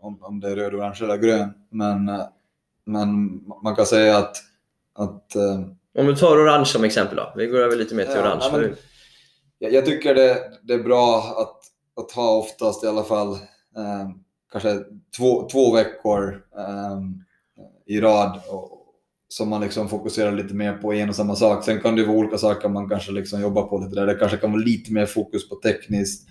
B: om, om det är röd, orange eller grön. Men, men man kan säga att... att eh,
C: om du tar orange som exempel då. Vi går över lite mer till ja, orange. Men,
B: jag, jag, tycker det, det är bra att, att ha oftast i alla fall eh, kanske två, två veckor eh, i rad och, som man liksom fokuserar lite mer på en och samma sak. Sen kan det vara olika saker man kanske liksom jobbar på lite där. Det kanske kan vara lite mer fokus på tekniskt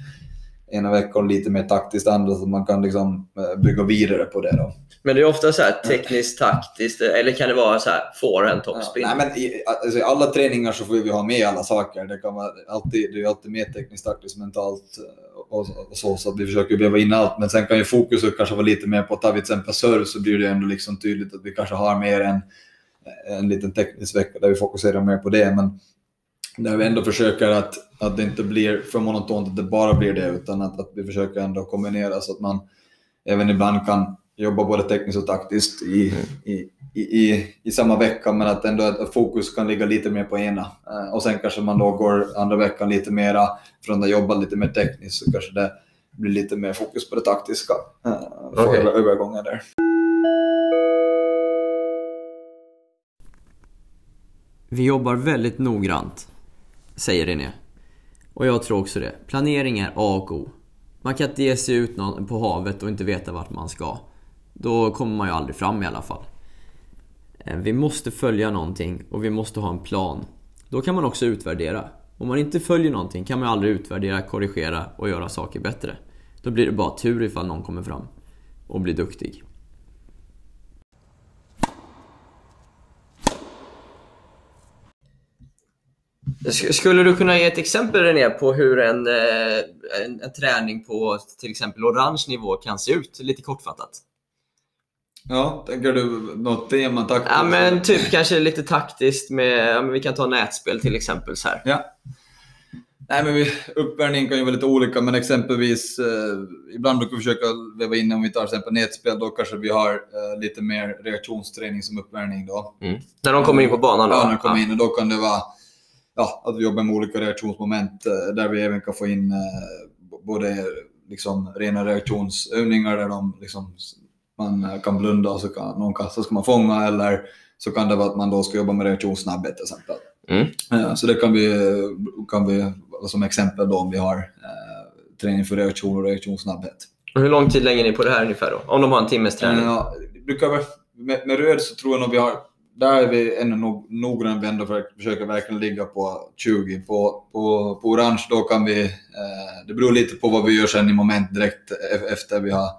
B: ena veckan, lite mer taktiskt andra, så man kan liksom eh, bygga vidare på det. Då.
C: Men det är ofta så här tekniskt, taktiskt, eller kan det vara så här forehand, topspin?
B: Ja, nej, men i, alltså, i alla träningar så får vi ha med alla saker. Det, kan vara alltid, det är alltid mer tekniskt, taktiskt, mentalt eh, och, och så, så vi försöker väva in allt. Men sen kan ju fokuset kanske vara lite mer på, tar vi till exempel serve så blir det ändå liksom tydligt att vi kanske har mer än en liten teknisk vecka där vi fokuserar mer på det. Men där vi ändå försöker att, att det inte blir för monotont, att det bara blir det, utan att, att vi försöker ändå kombinera så att man även ibland kan jobba både tekniskt och taktiskt i, i, i, i, samma vecka, men att ändå att fokus kan ligga lite mer på ena. Eh, och sen kanske man då går andra veckan lite mera, från att jobba lite mer tekniskt, så kanske det blir lite mer fokus på det taktiska eh, för okay. övergången där.
A: Vi jobbar väldigt noggrant, säger René. Och jag tror också det. Planering är A och O. Man kan inte ge sig ut på havet och inte veta vart man ska. Då kommer man ju aldrig fram i alla fall. Eh, vi måste följa någonting och vi måste ha en plan. Då kan man också utvärdera. Om man inte följer någonting kan man aldrig utvärdera, korrigera och göra saker bättre. Då blir det bara tur ifall någon kommer fram och blir duktig.
C: Skulle du kunna ge ett exempel René på hur en, eh, en, en, träning på till exempel orange nivå kan se ut? Lite kortfattat.
B: Ja, tänker du något tema taktiskt?
C: Ja, men typ kanske lite taktiskt med, ja, vi kan ta nätspel till exempel. Så här.
B: Ja. Nej, men vi, uppvärmning kan ju vara lite olika, men exempelvis eh, ibland brukar vi försöka väva in, om vi tar till exempel nätspel, då kanske vi har eh, lite mer reaktionsträning som uppvärmning. Då.
C: Mm. När de kommer in på banan? Då?
B: Ja, när de kommer in. Och då kan det vara ja, att vi jobbar med olika reaktionsmoment eh, där vi även kan få in eh, både liksom rena reaktionsövningar där de liksom, man eh, kan blunda och så kan någon kasta ska man fånga eller så kan det vara att man då ska jobba med reaktionssnabbhet till exempel. Mm. Så det kan vi, kan vi som exempel då om vi har eh, träning för reaktion och reaktionssnabbhet.
C: Och hur lång tid lägger ni på det här ungefär då? Om de har en timmes träning? Ja,
B: brukar, med, med röd så tror jag nog vi har där är vi ännu nog, noggrant vi ändå för, försöker verkligen ligga på 20. På, på, på orange då kan vi, eh, det beror lite på vad vi gör sen i moment direkt e-, efter vi har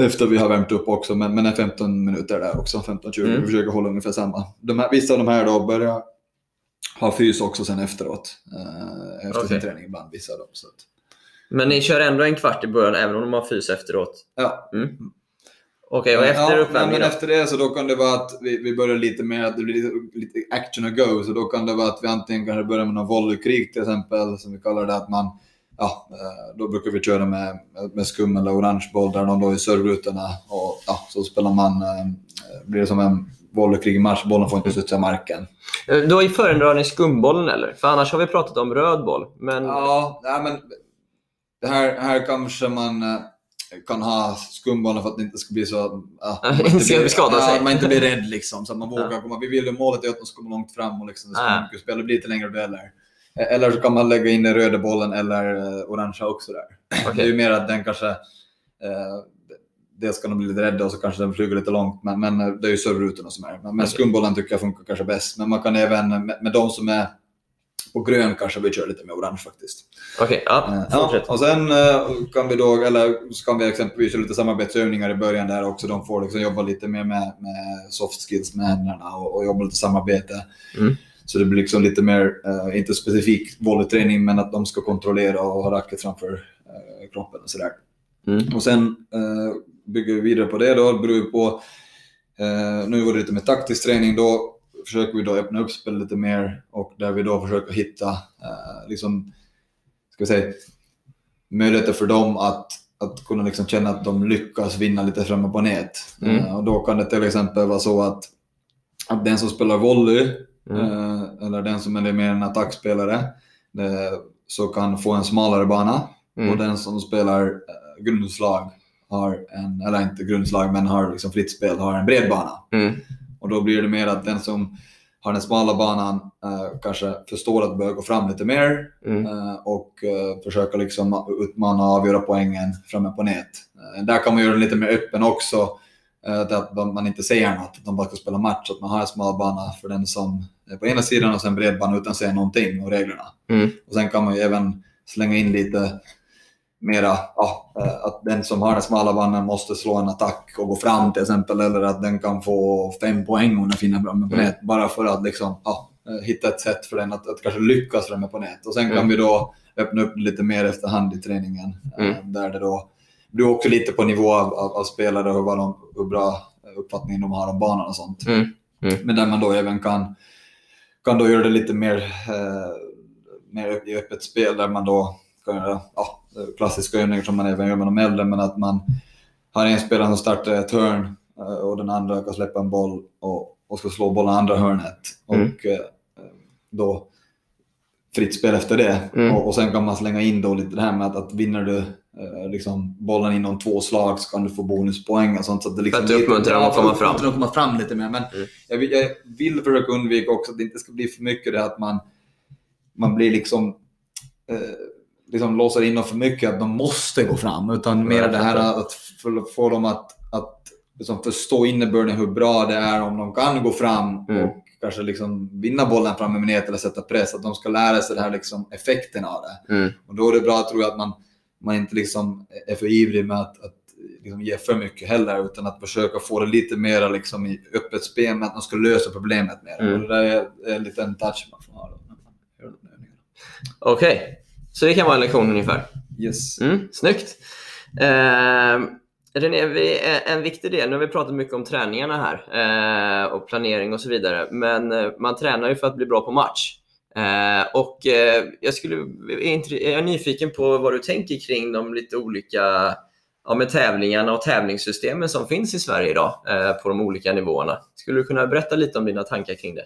B: efter vi har värmt upp också, men, men 15 minuter där också, 15-20. Mm. Vi försöker hålla ungefär samma. De här, vissa av de här då börjar ha fys också sen efteråt. Eh, efter okay. sin träning ibland, vissa av dem. Så att...
C: Men ni kör ändå en kvart i början även om de har fys efteråt?
B: Ja. Mm.
C: Okej, och efter
B: ja,
C: uppvärmningen
B: men efter det så då kan det vara att vi, vi börjar lite mer, att det blir lite, lite action och go. Så då kan det vara att vi antingen kan börja med någon volleykrig till exempel, som vi kallar det. Att man, ja, eh, då brukar vi köra med, med skum eller orange boll där de då är servrutorna. Och ja, så spelar man, eh, blir det som en volleykrig match. Bollen får inte studsa marken.
C: Eh, Då föredrar ni skumbollen eller? För annars har vi pratat om röd boll. Men...
B: Ja, nej, men här, här kanske man kan ha skumbollen för att det inte ska bli så... Ja,
C: Ja,
B: man
C: inte
B: blir-
C: skada sig.
B: Ja, man inte blir rädd liksom. Så att man vågar
C: Ja.
B: komma. Vi vill ju målet är att de ska komma långt fram och liksom, det ska
C: Ja.
B: vara mycket spel. Det blir lite längre dueller. Eh, Eller så kan man lägga in den röda bollen eller eh, orangea också där. Det är ju mer att den kanske... Eh, dels kan de bli lite rädda och så kanske den flyger lite långt. Men, men eh, det är ju servrutorna som är. Men,
C: Okej.
B: skumbollen tycker jag funkar kanske bäst. Men man kan även, med, med de som är på grön kanske vi kör lite med orange faktiskt.
C: Okej, ja.
B: Eh, Ja,
C: Fortsätt.
B: och sen eh, kan vi då, eller så kan vi exempelvis göra lite samarbetsövningar i början där också. De får liksom jobba lite mer med, med soft skills med händerna och, och jobba lite samarbete.
C: Mm.
B: Så det blir liksom lite mer, eh, inte specifik volleyträning, men att de ska kontrollera och ha racket framför eh, kroppen och sådär.
C: Mm.
B: Och sen eh, bygger vi vidare på det då, det beror på, nu var det lite med taktisk träning då, försöker vi då öppna upp spelet lite mer och där vi då försöker hitta eh, liksom, ska vi säga, möjligheter för dem att, att kunna liksom känna att de lyckas vinna lite framme på nät.
C: Mm.
B: Eh, och då kan det till exempel vara så att, att den som spelar volley
C: Mm.
B: eh, eller den som är mer en attackspelare eh, så kan få en smalare bana
C: Mm.
B: och den som spelar eh, grundslag har en, eller inte grundslag, men har liksom fritt spel, har en bred bana. Och då blir det mer att den som har den smala banan eh, kanske förstår att börja gå fram lite mer
C: Mm.
B: eh, och eh, försöka liksom utmana och avgöra poängen framme på nät. Där kan man göra det lite mer öppen också, eh, att man inte säger något, att de bara ska spela match, att man har en smal bana för den som är på ena sidan och sen bred bana utan att säga någonting om reglerna.
C: Mm.
B: Och sen kan man ju även slänga in lite mera, ja, eh, att den som har den smala banan måste slå en attack och gå fram till exempel, eller att den kan få fem poäng om den finner framme på
C: Mm.
B: nät, bara för att liksom, ja, eh, hitta ett sätt för den att, att kanske lyckas framme på nät. Och sen kan
C: Mm.
B: vi då öppna upp lite mer efterhand i träningen, eh,
C: Mm.
B: där det då beror också lite på nivå av, av, av spelare och vad de, hur bra uppfattning de har om banan och sånt.
C: Mm. Mm.
B: Men där man då även kan, kan då göra det lite mer, eh, mer i öppet spel där man då kan göra ja, klassiska övningar som man även gör med de äldre, men att man har en spelare som startar ett hörn eh, och den andra kan släppa en boll och, och ska slå bollen andra hörnet.
C: Mm.
B: Och eh, då fritt spel efter det.
C: Mm.
B: Och, och sen kan man slänga in då lite det här med att, att vinner du eh, liksom bollen inom två slag så kan du få bonuspoäng och sånt. Så att det liksom
C: För att uppmuntra dem att komma fram.
B: Att komma fram lite mer. Men
C: Mm.
B: jag, vill, jag vill försöka undvika också att det inte ska bli för mycket det att man, man blir liksom eh, liksom låser in dem för mycket att de måste gå fram. Utan mer det här att få, dem att, att liksom förstå innebörden hur bra det är om de kan gå fram
C: Mm.
B: och kanske liksom vinna bollen framme med nät eller sätta press. Att de ska lära sig det här liksom effekten av det.
C: Mm.
B: Och då är det bra tror jag att man, man inte liksom är för ivrig med att, att liksom ge för mycket heller utan att försöka få det lite mer liksom i öppet spel med att de ska lösa problemet mer.
C: Mm.
B: Och det där är, är en liten touch man får ha då. när
C: så det kan vara en lektion ungefär.
B: Yes.
C: Mm, snyggt. Eh, René, vi, en viktig del, nu har vi pratat mycket om träningarna här eh, och planering och så vidare, men eh, man tränar ju för att bli bra på match. Eh, och eh, jag, skulle, är jag är nyfiken på vad du tänker kring de lite olika ja, med tävlingarna och tävlingssystemen som finns i Sverige idag eh, på de olika nivåerna. Skulle du kunna berätta lite om dina tankar kring det?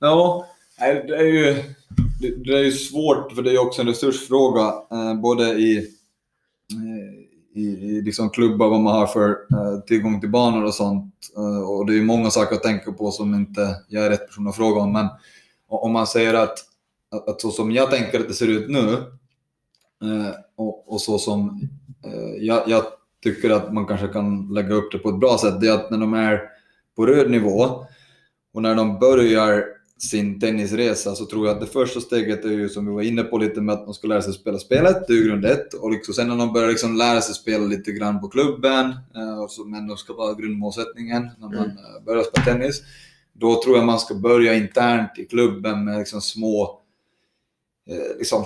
B: Ja, nej, det är ju, det, det är ju svårt för det är ju också en resursfråga. Eh, både i, eh, i, i liksom klubbar, vad man har för eh, tillgång till banor och sånt. Eh, och det är ju många saker att tänka på som inte jag är rätt person att fråga om. Men om man säger att, att, att så som jag tänker att det ser ut nu eh, och, och så som eh, jag, jag tycker att man kanske kan lägga upp det på ett bra sätt, det är att när de är på röd nivå och när de börjar sin tennisresa så tror jag att det första steget är ju som vi var inne på lite med att de ska lära sig spela spelet, det är ju grund ett. Och liksom, sen när de börjar liksom lära sig spela lite grann på klubben, eh, och så, men de ska vara grundmålsättningen när man
C: Mm.
B: eh, börjar spela tennis. Då tror jag man ska börja internt i klubben med liksom små, eh, liksom,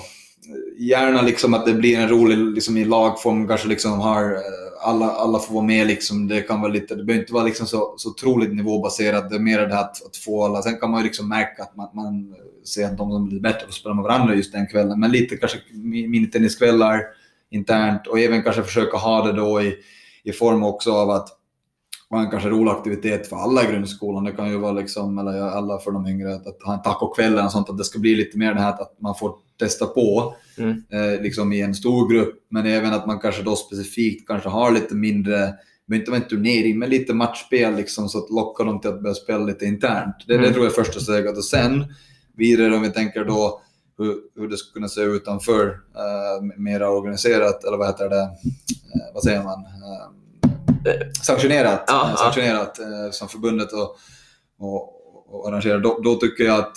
B: gärna liksom att det blir en rolig liksom i lagform, kanske liksom har eh, alla, alla får vara med. Liksom. Det, kan vara lite, det behöver inte vara liksom så, så otroligt nivåbaserat. Det är mer det här att, att få alla. Sen kan man ju liksom märka att man, man ser att de som blir bättre får spela med varandra just den kvällen. Men lite kanske minitenniskvällar internt och även kanske försöka ha det då i, i form också av att ha en kanske rolig aktivitet för alla i grundskolan. Det kan ju vara liksom, eller alla för de yngre, att, att ha en tacokväll eller sånt, att det ska bli lite mer det här att man får testa på mm. eh, liksom i en stor grupp, men även att man kanske då specifikt kanske har lite mindre, behöver inte vara en turnering, men lite matchspel liksom, så att locka dem till att börja spela lite internt. Det, mm. det tror jag är första steget. Och sen vidare om vi tänker då hur, hur det skulle kunna se ut utanför, eh, mera organiserat, eller vad heter det, eh, vad säger man? Eh, sanktionerat, ja, sanktionerat ja. som förbundet och, och, och arrangerar. Då, då, tycker jag att,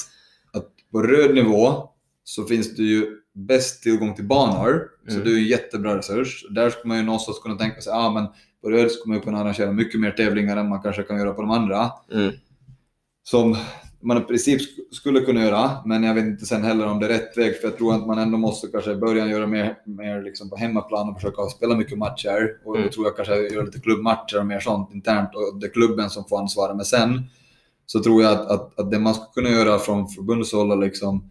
B: att på röd nivå så finns det ju bäst tillgång till banor, mm. så det är en jättebra resurs. Där skulle man ju någonstans kunna tänka sig, ah, men på röd skulle man kunna arrangera mycket mer tävlingar än man kanske kan göra på de andra. Mm. Som man i princip skulle kunna göra, men jag vet inte sen heller om det är rätt väg, för jag tror att man ändå måste kanske i början göra mer, mer liksom på hemmaplan och försöka spela mycket matcher. Och mm. då tror jag kanske göra lite klubbmatcher och mer sånt internt, och det är klubben som får ansvara. Men sen så tror jag att, att, att det man skulle kunna göra från förbundshåll, liksom,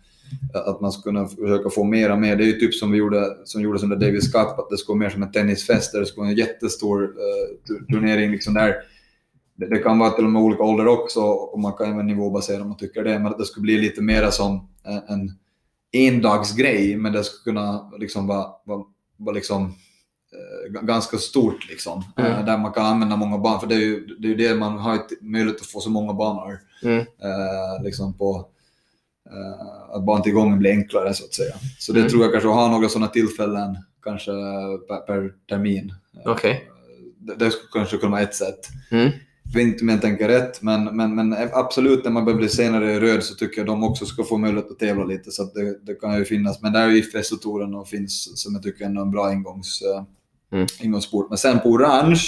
B: att man skulle kunna försöka få mera med, det är ju typ som vi gjorde, som gjordes under Davis Cup, att det skulle vara mer som en tennisfest, där det skulle vara en jättestor uh, turnering liksom där det, det, kan vara till och med olika ålder också och man kan även nivåbasera om man tycker det. Men att det skulle bli lite mer som en, en endagsgrej, men det skulle kunna liksom vara, vara, vara liksom, eh, ganska stort. Liksom, mm. eh, där man kan använda många banor. För det är ju det, är det man har möjlighet att få så många banor. Mm. Eh, liksom på, eh, att bantillgången blir enklare så att säga. Så det mm. tror jag kanske, att ha några sådana tillfällen kanske per, per termin.
C: Okay.
B: Det, det skulle kanske kunna vara ett sätt. Mm. Jag vet inte om jag tänker rätt, men, men, men absolut när man börjar bli senare i röd så tycker jag de också ska få möjlighet att tävla lite. Så det, det, kan ju finnas. Men där är ju IFS-touren och finns som jag tycker är en bra ingångs, eh, mm. ingångssport. Men sen på orange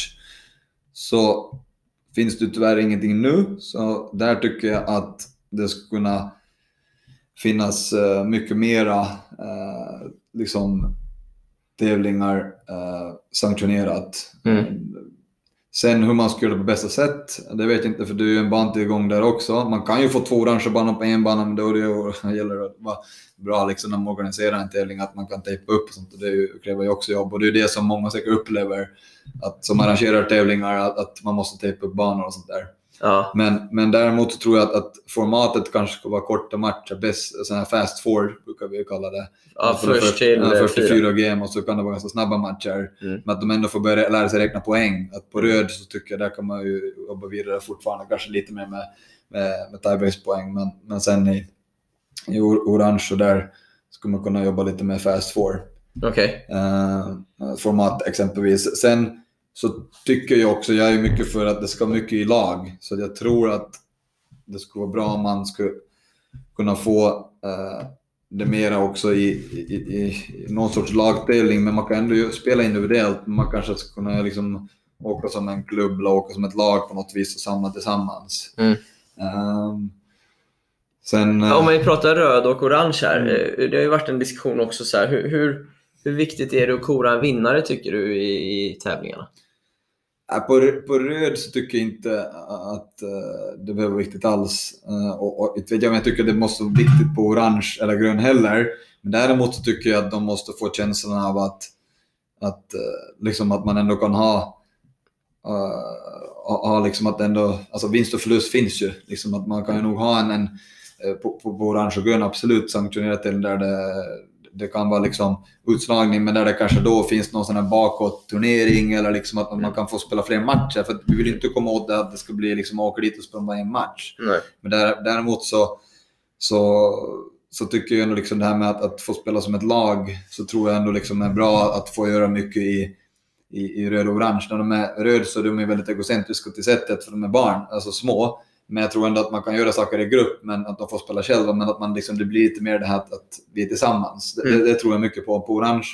B: så finns det tyvärr ingenting nu. Så där tycker jag att det skulle kunna finnas uh, mycket mera uh, liksom, tävlingar sanktionerat. Mm. Sen hur man ska göra det på bästa sätt, det vet jag inte för du är ju en bandtillgång där också. Man kan ju få två orangea banor på en bana, men då det ju, gäller det att vara bra liksom, när man organiserar en tävling, att man kan tejpa upp och sånt. Och det kräver ju också jobb och det är det som många säkert upplever, att, som arrangerar tävlingar, att, att man måste tejpa upp banor och sånt där. Ja. Men, men däremot så tror jag att, att formatet kanske ska vara korta matcher, bäst, sån här fast four brukar vi kalla det.
C: Ja, först för, till
B: ja, först till fyra game och så kan det vara ganska snabba matcher. Mm. Men att de ändå får börja lära sig räkna poäng. Att på röd så tycker jag där kan man ju jobba vidare fortfarande, kanske lite mer med, med, med tiebase-poäng. Men, men sen i, i orange och där skulle man kunna jobba lite med fast four.
C: Okay.
B: Uh, eh, format exempelvis. Sen så tycker jag också, jag är mycket för att det ska mycket i lag. Så jag tror att det skulle vara bra om man skulle kunna få uh, det mera också i, i, i, någon sorts lagtävling. Men man kan ändå spela individuellt. Man kanske ska kunna liksom åka som en klubb eller åka som ett lag på något vis och samla tillsammans. Mm. Um,
C: sen, ja, om vi pratar röd och orange här. Mm. Eh, det har ju varit en diskussion också. Så här, hur, hur, hur viktigt är det att kora en vinnare tycker du i, i tävlingarna?
B: Äh, på, på röd så tycker jag inte äh, att uh, det behöver vara viktigt alls. Uh, och, och, vet jag, jag tycker det måste vara viktigt på orange eller grön heller. Men däremot så tycker jag att de måste få känslan av att, att, uh, liksom att man ändå kan ha, ha liksom att ändå, alltså vinst och förlust finns ju. Liksom att man kan ju nog ha en, en på, på, på orange och grön absolut sanktionerat till där det det kan vara liksom utslagning, men där det kanske då finns någon sån här bakåt-turnering eller liksom att man kan få spela fler matcher. För vi vill inte komma åt det att det ska bli liksom åka dit och spela bara en match.
C: Nej.
B: Men där, däremot så, så, så tycker jag ändå liksom det här med att, att få spela som ett lag, så tror jag ändå liksom är bra att få göra mycket i, i, i röd och orange. När de är röd så är de väldigt egocentriska till sättet, för de är barn, alltså små. Men jag tror ändå att man kan göra saker i grupp, men att de får spela själva. Men att man liksom, det blir lite mer det här att, att vi är tillsammans. Mm. Det, det, tror jag mycket på. På Orange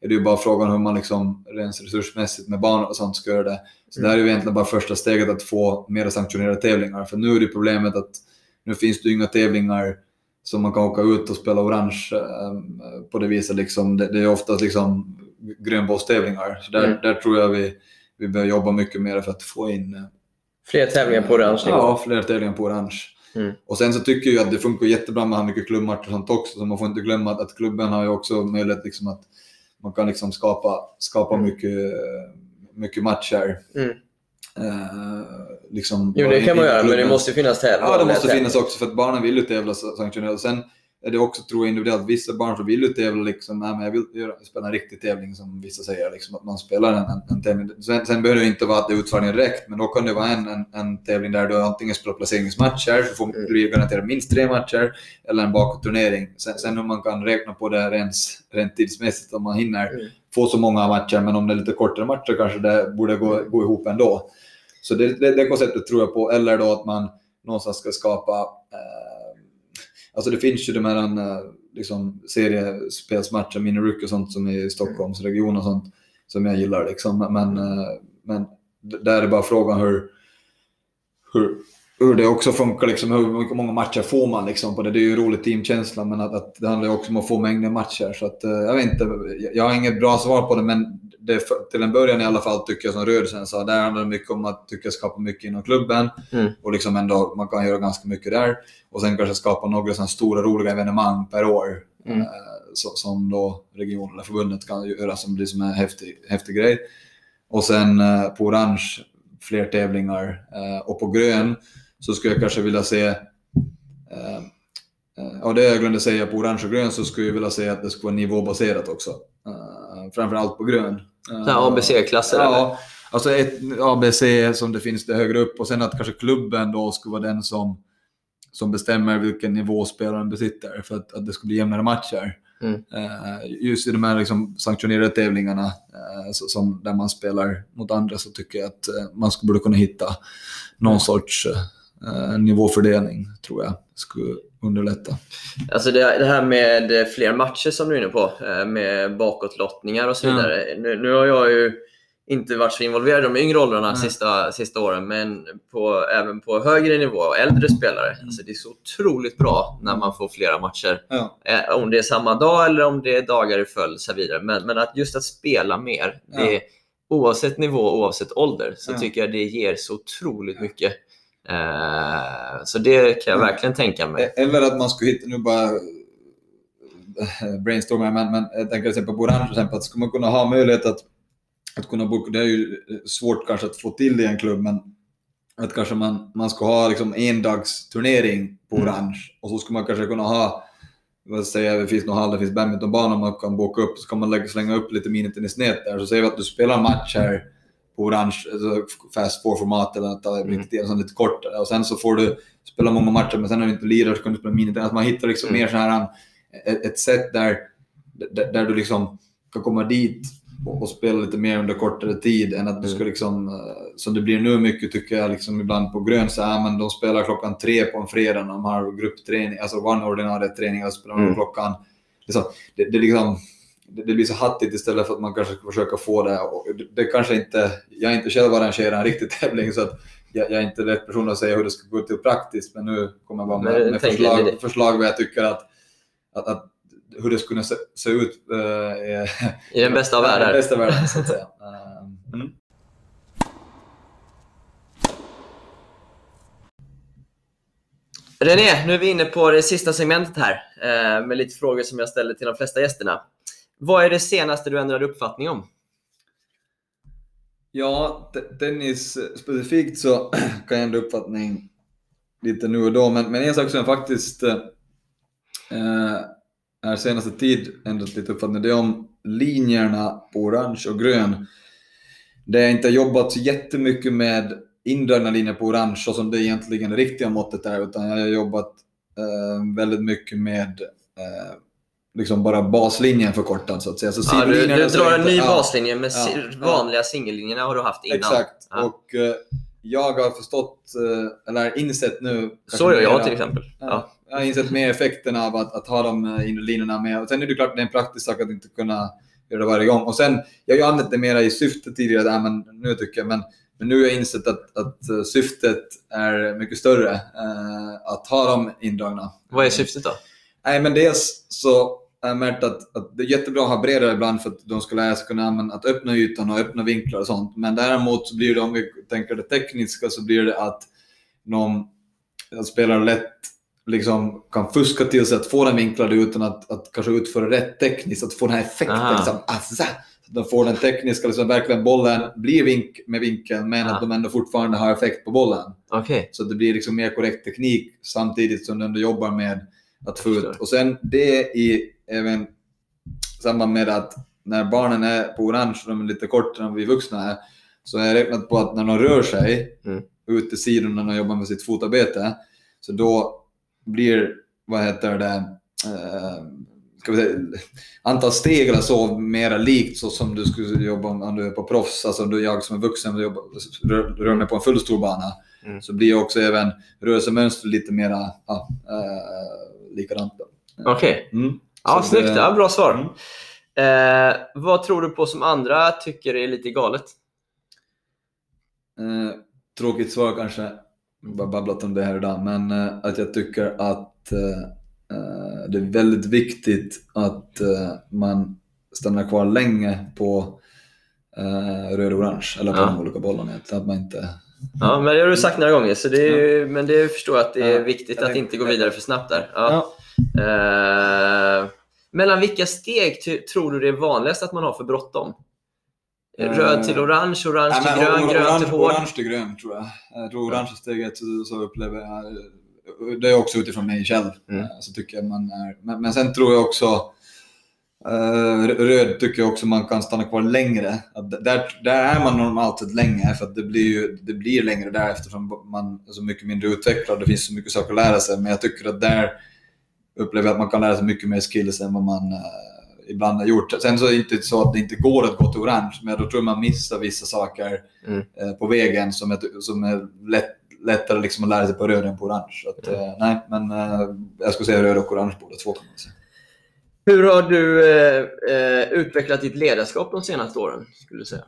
B: är det ju bara frågan hur man liksom, rent resursmässigt med barn och sånt ska göra det. Så mm. det här är ju egentligen bara första steget att få mer sanktionerade tävlingar. För nu är det problemet att nu finns det ju inga tävlingar som man kan åka ut och spela orange äh, på det viset. Liksom. Det, det är oftast liksom grönbollstävlingar. Så där,
A: Mm.
B: där tror jag vi, vi bör jobba mycket mer för att få in eh,
A: Fler tävlingar på orange nivå.
B: Ja, fler tävlingar på orange.
A: Mm.
B: Och sen så tycker jag att det funkar jättebra med mycket klubbmatcher och sånt också, så man får inte glömma att, att klubben har ju också möjlighet liksom att man kan liksom skapa, skapa
A: Mm.
B: mycket, mycket matcher.
A: Mm.
B: Eh, liksom
A: Jo, det kan man göra, men det måste finnas tävlingar.
B: Ja, det måste finnas också för att barnen vill ju tävla sanktionerat. Sen är det också, tror jag, individuellt. Vissa barn som vill ju tävla liksom, nej men jag vill göra, spela en riktig tävling som vissa säger, liksom, att man spelar en, en, en tävling. Sen, sen behöver det inte vara att det är utförningen direkt, men då kan det vara en, en, en tävling där du antingen spelar placeringsmatcher, så får
A: Mm.
B: du garanterat minst tre matcher, eller en bakåtturnering. Sen, sen hur man kan räkna på det rent, rent tidsmässigt, om man hinner
A: Mm.
B: få så många matcher, men om det är lite kortare matcher kanske det borde gå, gå ihop ändå. Så det, det, det konceptet tror jag på. Eller då att man någonstans ska skapa... Eh, alltså det finns ju de här eh, liksom, seriespelsmatcher, mini rookie och sånt som är i Stockholmsregionen och sånt som jag gillar. Liksom. Men, eh, men där är bara frågan hur, hur, hur det också funkar. Liksom, hur många matcher får man liksom, på det? Det är ju en rolig teamkänsla, men att, att det handlar också om att få mängder matcher. Så att, eh, jag vet inte, jag har inget bra svar på det, men det, till en början i alla fall tycker jag som rörelsen sa, där handlar det mycket om att tycka skapa mycket inom klubben
A: Mm.
B: och liksom ändå, man kan göra ganska mycket där. Och sen kanske skapa några sådana stora roliga evenemang per år
A: Mm.
B: eh, så, som då regionen eller förbundet kan göra som blir som en häftig, häftig grej. Och sen eh, på orange fler tävlingar eh, och på grön så skulle jag kanske vilja se eh, eh, Ja, det jag glömde säga på orange och grön så skulle jag vilja säga att det skulle vara nivåbaserat också. Framförallt på grön.
A: ABC-klasser?
B: Ja, alltså ett ABC som det finns det högre upp och sen att kanske klubben då skulle vara den som, som bestämmer vilken nivå spelaren besitter för att, att det ska bli jämnare matcher.
A: Mm.
B: Eh, just i de här liksom sanktionerade tävlingarna eh, som, där man spelar mot andra så tycker jag att eh, man skulle borde kunna hitta någon sorts eh, nivåfördelning tror jag skulle underlätta.
A: Alltså det, det här med fler matcher som du är inne på, eh, med bakåtlottningar och så
B: Ja.
A: vidare. Nu, nu har jag ju inte varit så involverad i de yngre åldrarna
B: Nej.
A: sista, sista åren, men på, även på högre nivå och äldre spelare.
B: Mm.
A: Alltså det är så otroligt bra när man får flera matcher.
B: Ja.
A: Eh, om det är samma dag eller om det är dagar i följd. Så vidare. Men, men att just att spela mer,
B: Ja.
A: det, oavsett nivå oavsett ålder, så
B: Ja.
A: tycker jag det ger så otroligt mycket. Eh, så det kan jag
B: Ja.
A: verkligen tänka mig.
B: Eller att man skulle hitta, nu bara eh, brainstormar, men, men jag tänker till exempel på orange, till exempel, att skulle man kunna ha möjlighet att, att kunna boka, det är ju svårt kanske att få till det i en klubb, men att kanske man, man ska ha liksom en dags turnering på
A: Mm.
B: orange och så skulle man kanske kunna ha vad säger jag, det finns någon hall, det finns badmintonbana man kan boka upp, så kan man lägga, slänga upp lite minitennisnät där, så säger vi att du spelar en match här orange, alltså fast four-format eller något,
A: Mm.
B: riktigt, mm. lite kortare. Och sen så får du spela många matcher, men sen när du inte lirar så kan du spela minitennis. Att man hittar liksom
A: Mm.
B: mer så här, ett, ett sätt där, där, där du liksom kan komma dit och, och spela lite mer under kortare tid än att du ska
A: Mm.
B: liksom, eh, som det blir nu mycket tycker jag, liksom ibland på grön så här, men de spelar klockan tre på en fredag när de har gruppträning, alltså one ordinarie träning och spelar
A: Mm.
B: klockan, liksom, det, det, liksom, det, blir så hattigt istället för att man kanske ska försöka få det. Och det, kanske inte, jag är inte själv arrangerar en riktig tävling så att jag, jag är inte rätt person att säga hur det ska gå till praktiskt, men nu kommer jag bara med, med förslag,
A: det-
B: förslag vad jag tycker att, att, att hur det skulle se, se ut är-
A: I den bästa av
B: Ja, den
A: världar.
B: bästa världen, så att säga. Eh, mm.
A: René, nu är vi inne på det sista segmentet här eh, med lite frågor som jag ställer till de flesta gästerna. Vad är det senaste du ändrade uppfattning om?
B: Ja, te- tennis specifikt så kan jag ändra uppfattning lite nu och då, men, men en sak som jag faktiskt eh, eh är senaste tid ändrat lite uppfattning, det är om linjerna på orange och grön. Det jag inte har jobbat så jättemycket med indragna linjer på orange, så som det egentligen det riktiga måttet är, utan jag har jobbat eh, väldigt mycket med eh, liksom bara baslinjen förkortad så att säga. Så
A: Ja, du, du drar en ny baslinje, men
B: Ja,
A: si-
B: ja.
A: vanliga singellinjerna har du haft innan.
B: Exakt.
A: Ja.
B: Och eh, jag har förstått, eh, eller insett nu...
A: Så gör jag till exempel.
B: Ja,
A: Ja.
B: Jag har insett mer effekten av att, att ha de eh, inre linjerna med. Och sen är det klart att det är en praktisk sak att inte kunna göra det varje gång. Och sen, jag har ju använt det mera i syfte tidigare, där, men nu tycker jag, men, men nu har jag insett att, att eh, syftet är mycket större. Eh, att ha dem indragna.
A: Vad är syftet då?
B: Nej, men dels så har jag märkt att, att det är jättebra att ha bredare ibland för att de ska lära sig kunna använda, att öppna ytan och öppna vinklar och sånt. Men däremot så blir det, om vi tänker det tekniska, så blir det att de spelare lätt liksom kan fuska till sig att få den vinklad utan att, att kanske utföra rätt tekniskt, att få den här effekten.
C: Aha.
B: Liksom, azza, att de får den tekniska, liksom, verkligen bollen blir vink med vinkeln men
C: Ja.
B: att de ändå fortfarande har effekt på bollen.
C: Okej.
B: Så det blir liksom mer korrekt teknik samtidigt som du ändå jobbar med att få ut. Och sen det i även samband med att när barnen är på orange och de är lite kortare än vi vuxna är, så har jag räknat på att när de rör sig
C: Mm.
B: ut till sidorna när de jobbar med sitt fotarbete, så då blir, vad heter det, eh, ska vi säga, antal steg eller så mera likt så som du skulle jobba om, du är på proffs, alltså du jag som är vuxen och jobbar, rör, rör mig på en full stor bana,
C: Mm.
B: så blir också även rörelsemönstret lite mera ja, eh, likadant.
C: Okej.
B: Mm.
C: Ja,
B: Så
C: snyggt.
B: det-
C: Ja, bra svar.
B: Mm.
C: Eh, vad tror du på som andra tycker är lite galet?
B: Eh, tråkigt svar kanske, bara babblat om det här idag, men eh, att jag tycker att eh, eh, det är väldigt viktigt att eh, man stannar kvar länge på eh, röd och orange, eller på
C: Ja.
B: de olika bollarna. Att man inte...
C: Ja, men det har du sagt några gånger, så det är, ju- men det förstår jag att det är
B: Ja,
C: viktigt att inte gå vidare för snabbt där. Ja. Eh, mellan vilka steg tror du det är vanligast att man har för bråttom?
B: Eh,
C: Röd till orange, orange
B: Nej,
C: till grön, grön
B: orange,
C: till hård?
B: Orange till grön tror jag. Jag tror orange steget så, upplever jag, det är också utifrån mig själv,
C: Mm.
B: eh, så tycker man är. Men, men sen tror jag också, eh, röd tycker jag också man kan stanna kvar längre. Där, där är man normalt sett länge, för det blir ju det blir längre där eftersom man är så mycket mindre utvecklad. Det finns så mycket saker att lära sig, men jag tycker att där upplever att man kan lära sig mycket mer skills än vad man eh, ibland har gjort. Sen så är det inte så att det inte går att gå till orange, men då tror man missar vissa saker
C: Mm.
B: eh, på vägen som är, som är lätt, lättare liksom att lära sig på röd än på orange. Att, eh, nej, men jag skulle säga röd och orange båda två kan man säga.
C: Hur har du eh, utvecklat ditt ledarskap de senaste åren? Skulle du säga?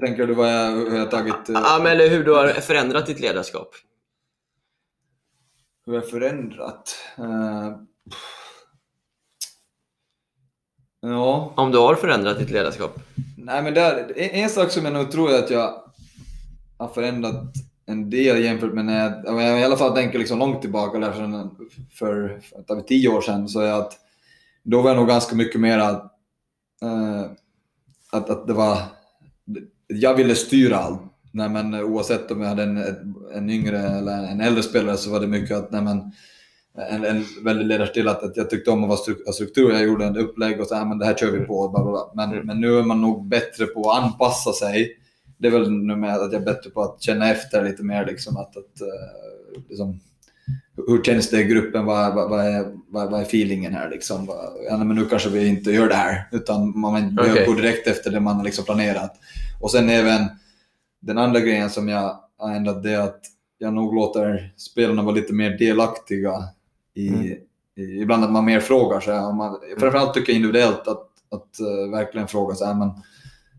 B: Tänker du vad jag, hur jag tagit... eh,
C: Ja, men eller hur du har förändrat ditt ledarskap?
B: Hur jag förändrat? Eh, ja,
C: Om du har förändrat ditt ledarskap?
B: nej men där, en, en sak som jag nog tror är att jag har förändrat en del jämfört med när jag, jag i alla fall tänker liksom långt tillbaka, där för, för, för tio år sedan, så är att då var jag nog ganska mycket mer att, eh, att, att det var, jag ville styra allt. Nej, men oavsett om jag hade en, en yngre eller en äldre spelare så var det mycket att nej, men, en, en väldigt ledarstil att, att jag tyckte om att vara ha struktur. Jag gjorde en upplägg och så här, men det här kör vi på. Bla, bla, bla. Men,
C: Mm.
B: men nu är man nog bättre på att anpassa sig. Det är väl nu med att jag är bättre på att känna efter lite mer. Liksom, att, att, eh, liksom, hur känns det i gruppen? Vad, vad, vad, är, vad, vad är feelingen här? Liksom? Ja, men nu kanske vi inte gör det här. Utan man okay. direkt efter det man liksom planerat. Och sen även den andra grejen som jag har ändrat det är att jag nog låter spelarna vara lite mer delaktiga i,
C: Mm.
B: i ibland att man mer frågar sig. Om man, framförallt tycker jag individuellt att, att uh, verkligen fråga sig, men,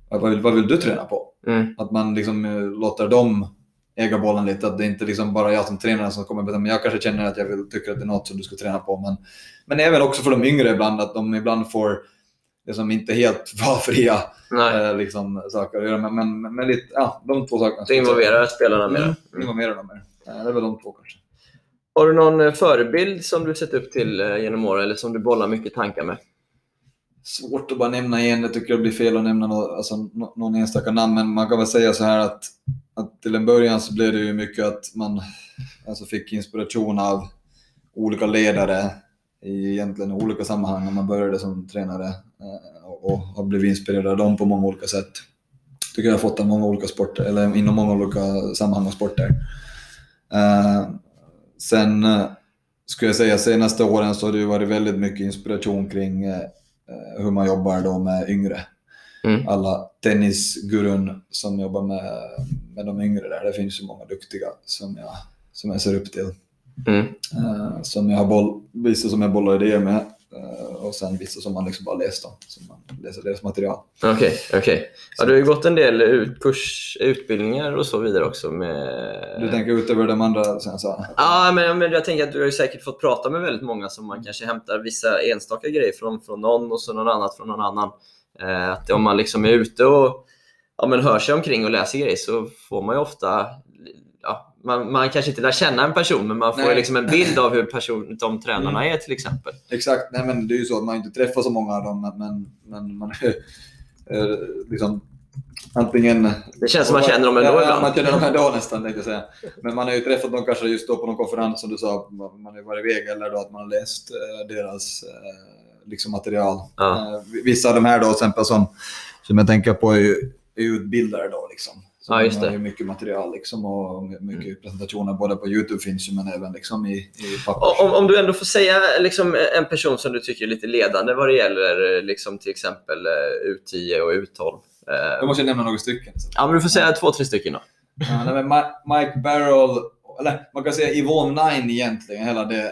B: vad, vill, vad vill du träna på?
C: Mm.
B: Att man liksom eh, låter dem äga bollen lite. Att det inte liksom bara jag som tränare som kommer bestämma. Jag kanske känner att jag vill, tycker att det är något som du ska träna på. Men, men även också för de yngre ibland, att de ibland får liksom inte helt valfria eh, liksom, saker att göra. Men, men, men lite, ja, de två sakerna.
C: du involverar spelarna mer.
B: Mm,
C: Mm.
B: involvera dem mer. Eh, Det är väl de två kanske.
C: Har du någon eh, förebild som du sett upp till eh, genom åren eller som du bollar mycket tankar med?
B: Svårt att bara nämna en. Jag tycker det blir fel att nämna nå- alltså, nå- någon enstaka namn. Men man kan väl säga så här att, att till en början så blev det ju mycket att man alltså, fick inspiration av olika ledare i egentligen olika sammanhang när man började som tränare och, och har blivit inspirerad av dem på många olika sätt. Tycker jag har fått av många olika sporter, eller inom många olika sammanhang och sporter. Eh, sen eh, skulle jag säga senaste åren så har det varit väldigt mycket inspiration kring eh, eh, hur man jobbar då med yngre.
C: Mm.
B: Alla tennisgurun som jobbar med, med de yngre där, det finns ju många duktiga som jag, som jag ser upp till.
C: Mm.
B: Eh, som jag har boll, vissa som jag bollar idéer med. Eh, och sen vissa som man liksom bara läst om, som man läser deras material.
A: Okej, okej. Ja, du har ju gått en del ut, kurs, utbildningar och så vidare också med...
B: Du tänker utöver de andra sen så?
A: Ja, men, men jag tänker att du har ju säkert fått prata med väldigt många som man kanske hämtar vissa enstaka grejer från, från någon och så någon annat från någon annan. Eh, att om man liksom är ute och ja, men hör sig omkring och läser grejer så får man ju ofta man, man kanske inte lär känna en person, men man får
B: Nej.
A: liksom en bild av hur person, de tränarna är till exempel.
B: Exakt, nej men det är ju så att man inte träffar så många av dem, men, men, man är liksom antingen...
A: Det känns som man känner dem ändå
B: ja,
A: ibland.
B: man känner dem ändå nästan, tänkte jag säga. Men man har ju träffat dem kanske just då på någon konferens, som du sa, man har varit iväg, eller då att man har läst eh, deras eh, liksom material.
A: Ja.
B: Eh, vissa av de här då, till exempel, som, som jag tänker på, är ju är ju utbildare då. Liksom. Så
A: Ja, just
B: de har
A: det.
B: ju mycket material liksom, och mycket presentationer, både på Youtube finns ju, men även liksom i, i papper.
A: Om, om du ändå får säga liksom, en person som du tycker är lite ledande vad det gäller liksom, till exempel eh, U10 och U12.
B: Jag
A: Eh,
B: måste nämna några stycken.
A: ja, men du får säga två, tre stycken då.
B: Ja, Mike Barrel, eller man kan säga Yvonne Nine egentligen, hela det.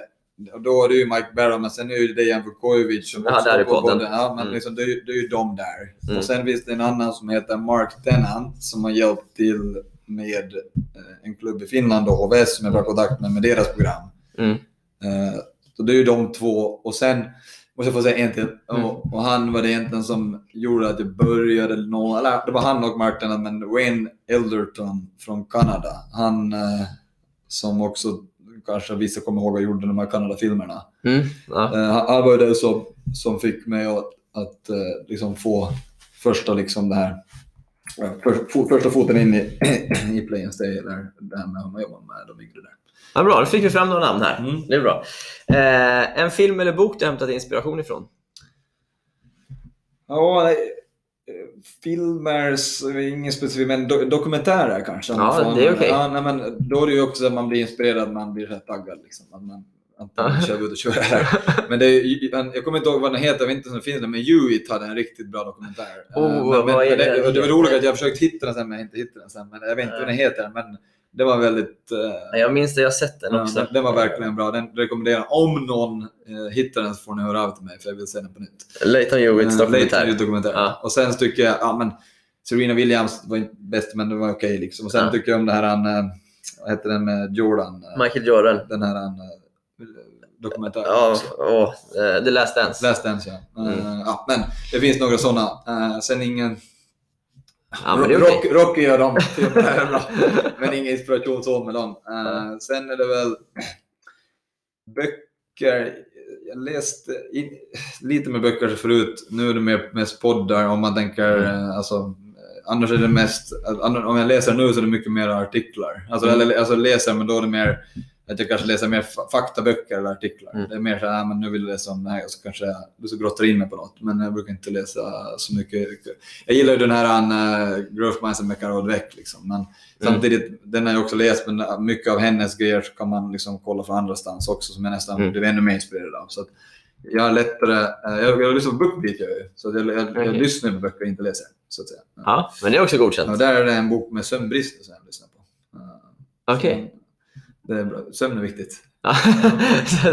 B: Och Då är det ju Mike Barrel, men sen är det ju Dejan Vukovic. som
A: Ja,
B: också står på
A: podden.
B: Ja, men
A: Mm.
B: liksom, det, är, ju- det är ju de där.
A: Mm.
B: Och sen finns det en annan som heter Mark Tennant som har hjälpt till med eh, en klubb i Finland, då, HVS, som jag var i kontakt med, med deras program.
A: Mm.
B: Eh, så det är ju de två. Och sen måste jag få säga en till.
A: Mm.
B: Och, och han var det egentligen som gjorde att jag började nå, eller det var han och Martin, men Wayne Elderton från Kanada. Han eh, som också kanske vissa kommer ihåg och gjorde de här Kanada-filmerna.
A: Mm. Ja.
B: Eh, han, var ju det som, som fick mig att, att eh, liksom få första liksom det här för, första foten in i, i Play and Stay, eller det här med hur man jobbar med de yngre där.
A: Ja, bra, då fick vi fram några namn här.
B: Mm.
A: Det är bra. Eh, en film eller bok du hämtat inspiration ifrån?
B: Ja, nej, filmer, ingen specifik, men do, dokumentärer kanske.
A: Ja,
B: Fan,
A: det är okej.
B: Ja, nej, men då är det ju också att man blir inspirerad, man blir rätt taggad. Liksom. Man, antingen kör vi ut och kör det här. Men det är, jag kommer inte ihåg vad den heter, jag vet inte om den finns, men Hewitt hade en riktigt bra dokumentär.
A: Oh,
B: Eh, men, men,
A: det
B: det, var roligt att jag försökt hitta den sen, men jag inte hittade den sen. Men jag vet inte vad den heter, men det var väldigt... eh,
A: Ja, Jag minns det, jag har sett den också.
B: den, den var verkligen bra. Den rekommenderar Om någon eh, hittar den så får ni höra av till mig för jag vill se den på nytt.
A: Leighton Hewitts
B: Eh,
A: dokumentär.
B: Late dokumentär.
A: Ja.
B: Och sen tycker jag, ja men Serena Williams var inte bäst men det var okej liksom. Och sen
A: Ja.
B: tycker jag om det här, han, eh, vad heter den med Jordan? eh,
A: Michael Jordan.
B: Den här han, eh, dokumentären.
A: Ja, åh, eh, The Last Dance.
B: Den så ja.
A: Mm.
B: Eh, ja. Men det finns några sådana. Uh, sen ingen...
A: Ja, men
B: Rock. Rocky gör dem. Men ingen inspiration så med dem. Eh, sen är det väl böcker. Jag läste in, lite med böcker förut. Nu är det mer mest poddar om man tänker,
A: Mm.
B: eh, alltså, annars är det mest, eh, om jag läser nu så är det mycket mer artiklar. Alltså,
A: Mm.
B: eller, alltså läser, men då är det mer att jag kanske läser mer fa- faktaböcker eller artiklar.
A: Mm.
B: Det är mer så här, men nu vill jag läsa om det här och så kanske jag så grottar in mig på något. Men jag brukar inte läsa så mycket. Jag gillar ju den här uh, Growth Mindset med Carol Dweck. Liksom. Men samtidigt, den har jag också läst, men mycket av hennes grejer kan man liksom kolla från andra stans också som jag nästan
A: Mm.
B: blev ännu mer inspirerad av. Så jag har lättare, eh, jag, jag lyssnar på BookBeat gör jag ju. Så att jag, jag, jag
A: Okej.
B: lyssnar på böcker och inte läser. Så att säga.
A: Ja, men det är också
B: Och
A: godkänt.
B: där är det en bok med sömnbrist som jag lyssnar på. Eh,
A: Okej.
B: Det är bra. Sömn är viktigt.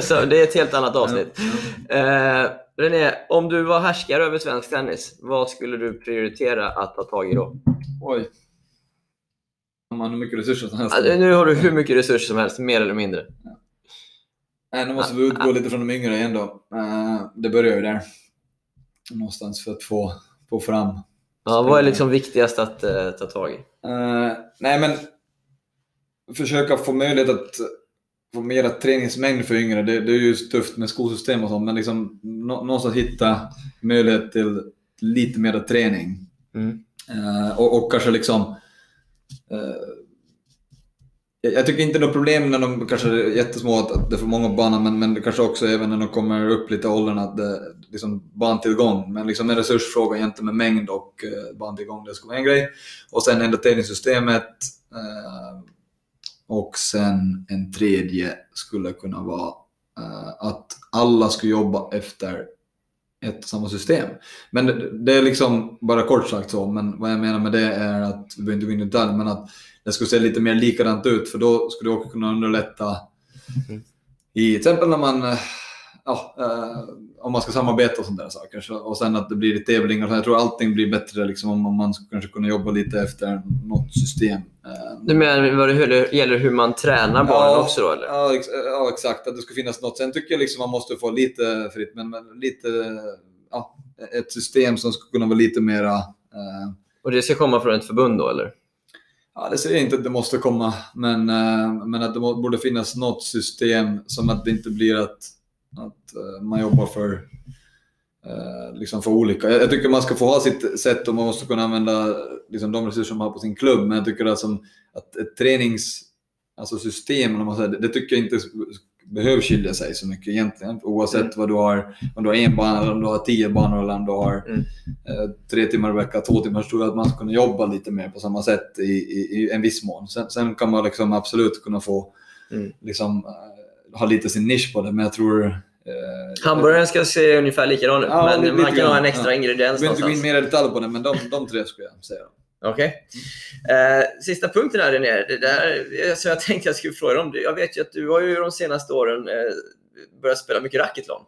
A: så det är ett helt annat avsnitt.
B: Ja.
A: Eh, René, om du var härskare över svensk tennis, vad skulle du prioritera att ta tag i då?
B: Oj. Om man har mycket resurser som helst.
A: Alltså, nu har du hur mycket resurser som helst, mer eller mindre.
B: Nej, nu måste vi utgå lite från de yngre igen då. Eh, det börjar ju där. Någonstans för att få, få fram.
A: Ja, vad är liksom viktigast att eh, ta tag i?
B: Eh, nej, men försöka få möjlighet att få mera träningsmängd för yngre. Det, det är ju tufft med skolsystem och sånt, men liksom nå, någonstans hitta möjlighet till lite mera träning.
A: Mm.
B: Eh, och, och kanske liksom... eh, jag, jag tycker inte det är något problem när de kanske är jättesmå att, att det är för många banan, men, men kanske också även när de kommer upp lite i åldern att det liksom bantillgång. Men liksom en resursfråga jämte med mängd och eh, bantillgång, det ska vara en grej. Och sen entertainingsystemet. Eh, och sen en tredje skulle kunna vara eh, att alla skulle jobba efter ett och samma system. Men det, det är liksom bara kort sagt så, men vad jag menar med det är att, vi behöver inte gå in i detalj, men att det skulle se lite mer likadant ut för då skulle det också kunna underlätta
A: Mm.
B: i till exempel när man, eh, ja, eh, om man ska samarbeta och sådana där saker. Så, och sen att det blir lite tävlingar. Jag tror allting blir bättre liksom, om, man ska kanske kunna jobba lite efter något system. Eh,
A: Du menar vad det gäller hur man tränar barnen också då eller?
B: Ja, ex ja, exakt. Att det ska finnas något. Sen tycker jag liksom man måste få lite fritt, men, men lite, ja, ett system som ska kunna vara lite mera eh,
A: Och det ska komma från ett förbund då eller?
B: Ja, det säger jag inte att det måste komma, men, eh, men att det borde finnas något system som att det inte blir att, att eh, man jobbar för, eh, liksom för olika. Jag, tycker man ska få ha sitt sätt och man måste kunna använda liksom, de resurser man har på sin klubb, men jag tycker att, som, att ett tränings, alltså system, man säger, det, det tycker jag inte behöver skilja sig så mycket egentligen. Oavsett
A: Mm.
B: vad du har, om du har en bana, eller om du har tio banor eller om du har
A: Mm.
B: eh, tre timmar i veckan, två timmar, så tror jag att man ska kunna jobba lite mer på samma sätt i, i, i en viss mån. Sen, sen kan man liksom absolut kunna få
A: Mm.
B: liksom, eh, ha lite sin nisch på det, men jag tror... Eh,
A: Hamburgaren ska se ungefär likadan ut,
B: Ja,
A: men man kan
B: grann,
A: ha en extra
B: ja.
A: ingrediens
B: jag vill inte gå in mer i detalj på det, men de, de tre skulle jag säga.
A: Okej. Eh, sista punkten här René, det där, alltså jag tänkte jag skulle fråga om. Jag vet ju att du har ju de senaste åren eh, börjat spela mycket racketlon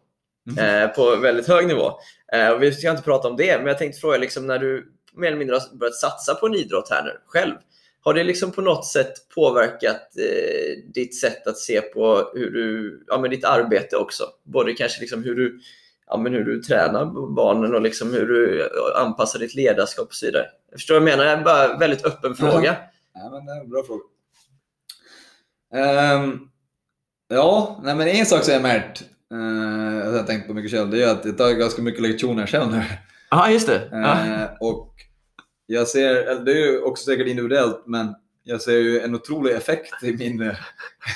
B: Mhm.
A: eh, på väldigt hög nivå. Eh, och vi ska inte prata om det, men jag tänkte fråga liksom, när du mer eller mindre har börjat satsa på en idrott här nu själv. Har det liksom på något sätt påverkat eh, ditt sätt att se på hur du, ja, men ditt arbete också? Både kanske liksom hur du, ja, men hur du tränar barnen och liksom hur du anpassar ditt ledarskap och så vidare. Jag förstår vad jag menar? Det är bara en väldigt öppen fråga.
B: Ja, men det är en bra fråga. Ehm, ja, nej, men en sak som jag har märkt, uh, jag har tänkt på mycket själv, det är att jag tar ganska mycket lektioner själv nu.
A: Ja, just det. Ja.
B: Eh, och jag ser, eller det är ju också säkert individuellt, men jag ser ju en otrolig effekt i min,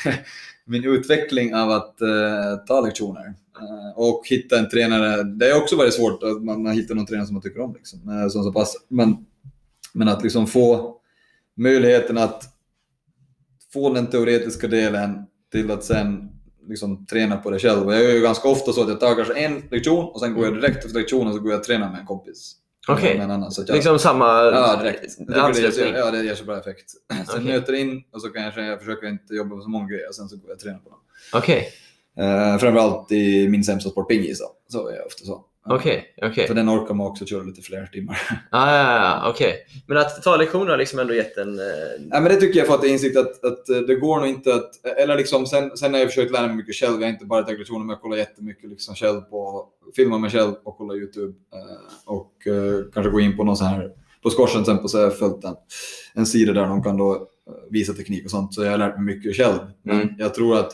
B: min utveckling av att eh, ta lektioner. Eh, och hitta en tränare, det är också väldigt svårt att man, man hittar någon tränare som man tycker om. Liksom, eh, som så pass, men, men att liksom få möjligheten att få den teoretiska delen till att sen liksom träna på det själv. Och jag gör ju ganska ofta så att jag tar kanske en lektion och sen går jag direkt efter lektionen så går jag och tränar med en kompis.
A: Okej.
B: Annan, jag,
A: Liksom samma
B: Ja, direkt. Jag det, ja, det ger så bra effekt. Så jag nöter in och så kanske jag försöker inte jobba med så många grejer, sen så går jag och tränar på dem.
A: Okej,
B: Uh, framförallt i min sämsta sport, pingis. Så är jag ofta så.
A: Okej, okej.
B: För den orkar man också köra lite fler timmar.
A: Ah, ja, ja, okej. Men att ta lektioner har liksom ändå gett en... Eh,
B: Ja, men det tycker jag för att insikt att, att eh, det går nog inte att... Eller liksom, sen, sen har jag försökt lära mig mycket själv. Jag har inte bara tagit lektioner, men jag kollar jättemycket liksom själv på... Filmar mig själv och kollar YouTube. eh, Och eh, kanske gå in på någon sån här... På Skorsen till exempel så har jag följt en, en sida där de kan då visa teknik och sånt. Så jag har lärt mig mycket själv. Men
A: Mm.
B: jag tror att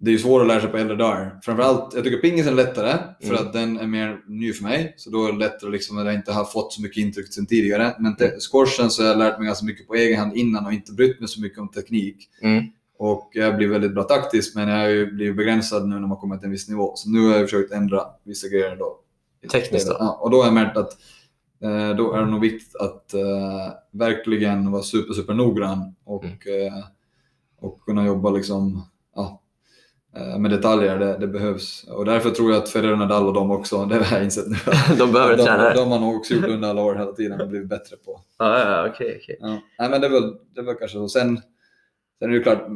B: det är ju svårt att lära sig på äldre dagar. Framförallt, jag tycker pingisen är lättare för
A: Mm.
B: att den är mer ny för mig. Så då är det lättare liksom att jag inte har fått så mycket intryck sen tidigare. Men te- squashen så har jag lärt mig ganska mycket på egen hand innan och inte brytt mig så mycket om teknik.
A: mm.
B: Och jag blir väldigt bra taktiskt men jag har ju blivit begränsad nu när man kommer till en viss nivå. Så nu har jag försökt ändra vissa grejer då.
A: Tekniskt då?
B: Ja, och då har jag märkt att eh, då är det nog viktigt att eh, verkligen vara super, super noggrann och, eh, och kunna jobba liksom, ja, med detaljer. Det, det behövs. Och därför tror jag att Federer, Nadal och de också, det har jag insett nu.
A: De behöver
B: de,
A: tränare.
B: de har nog också gjort under alla år hela tiden och blivit bättre på.
A: Ja, ja, okej, okej.
B: Ja. Nej, men det är väl, det är väl kanske så. Sen, sen är det ju klart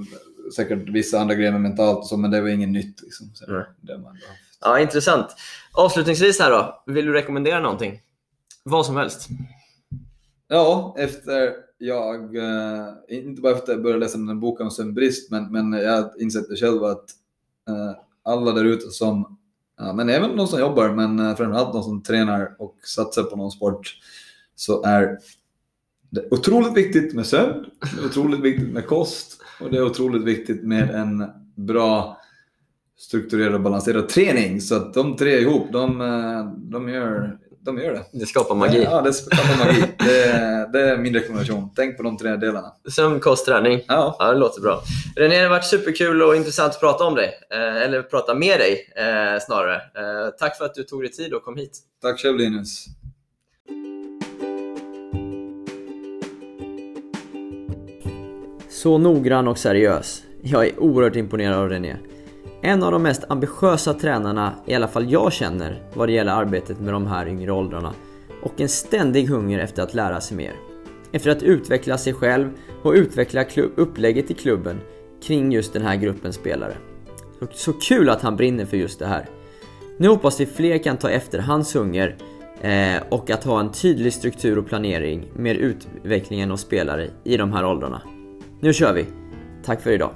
B: säkert vissa andra grejer mentalt och så, men det väl inget nytt. Liksom. Så
A: Nej.
B: det man.
A: Ja, intressant. Avslutningsvis här då, vill du rekommendera någonting? Vad som helst.
B: Ja, efter jag, eh, inte bara efter att jag började läsa den här boken om sömnbrist, men, men jag insett det själv att eh, Eh, alla där ute som, ja, men även de som jobbar, men eh, framförallt de som tränar och satsar på någon sport, så är det otroligt viktigt med sömn, det är otroligt viktigt med kost och det är otroligt viktigt med en bra strukturerad och balanserad träning. Så att de tre ihop, de, eh, de, gör, de gör det.
A: Det skapar magi.
B: Ja, det skapar magi. Det, är- det är min rekommendation. Tänk på de tre delarna.
A: Sömn, kost, träning.
B: Ja,
A: Ja, det låter bra. René, det har varit superkul och intressant att prata om dig. Eh, eller prata med dig eh, snarare. Eh, tack för att du tog dig tid och kom hit.
B: tack själv Linus.
D: Så noggrann och seriös. Jag är oerhört imponerad av René. En av de mest ambitiösa tränarna, i alla fall jag känner, vad det gäller arbetet med de här yngre åldrarna. Och en ständig hunger efter att lära sig mer. Efter att utveckla sig själv och utveckla upplägget i klubben kring just den här gruppen spelare.
A: Så kul att han brinner för just det här. Nu hoppas vi fler kan ta efter hans hunger eh, och att ha en tydlig struktur och planering med utvecklingen av spelare i de här åldrarna. Nu kör vi! Tack för idag!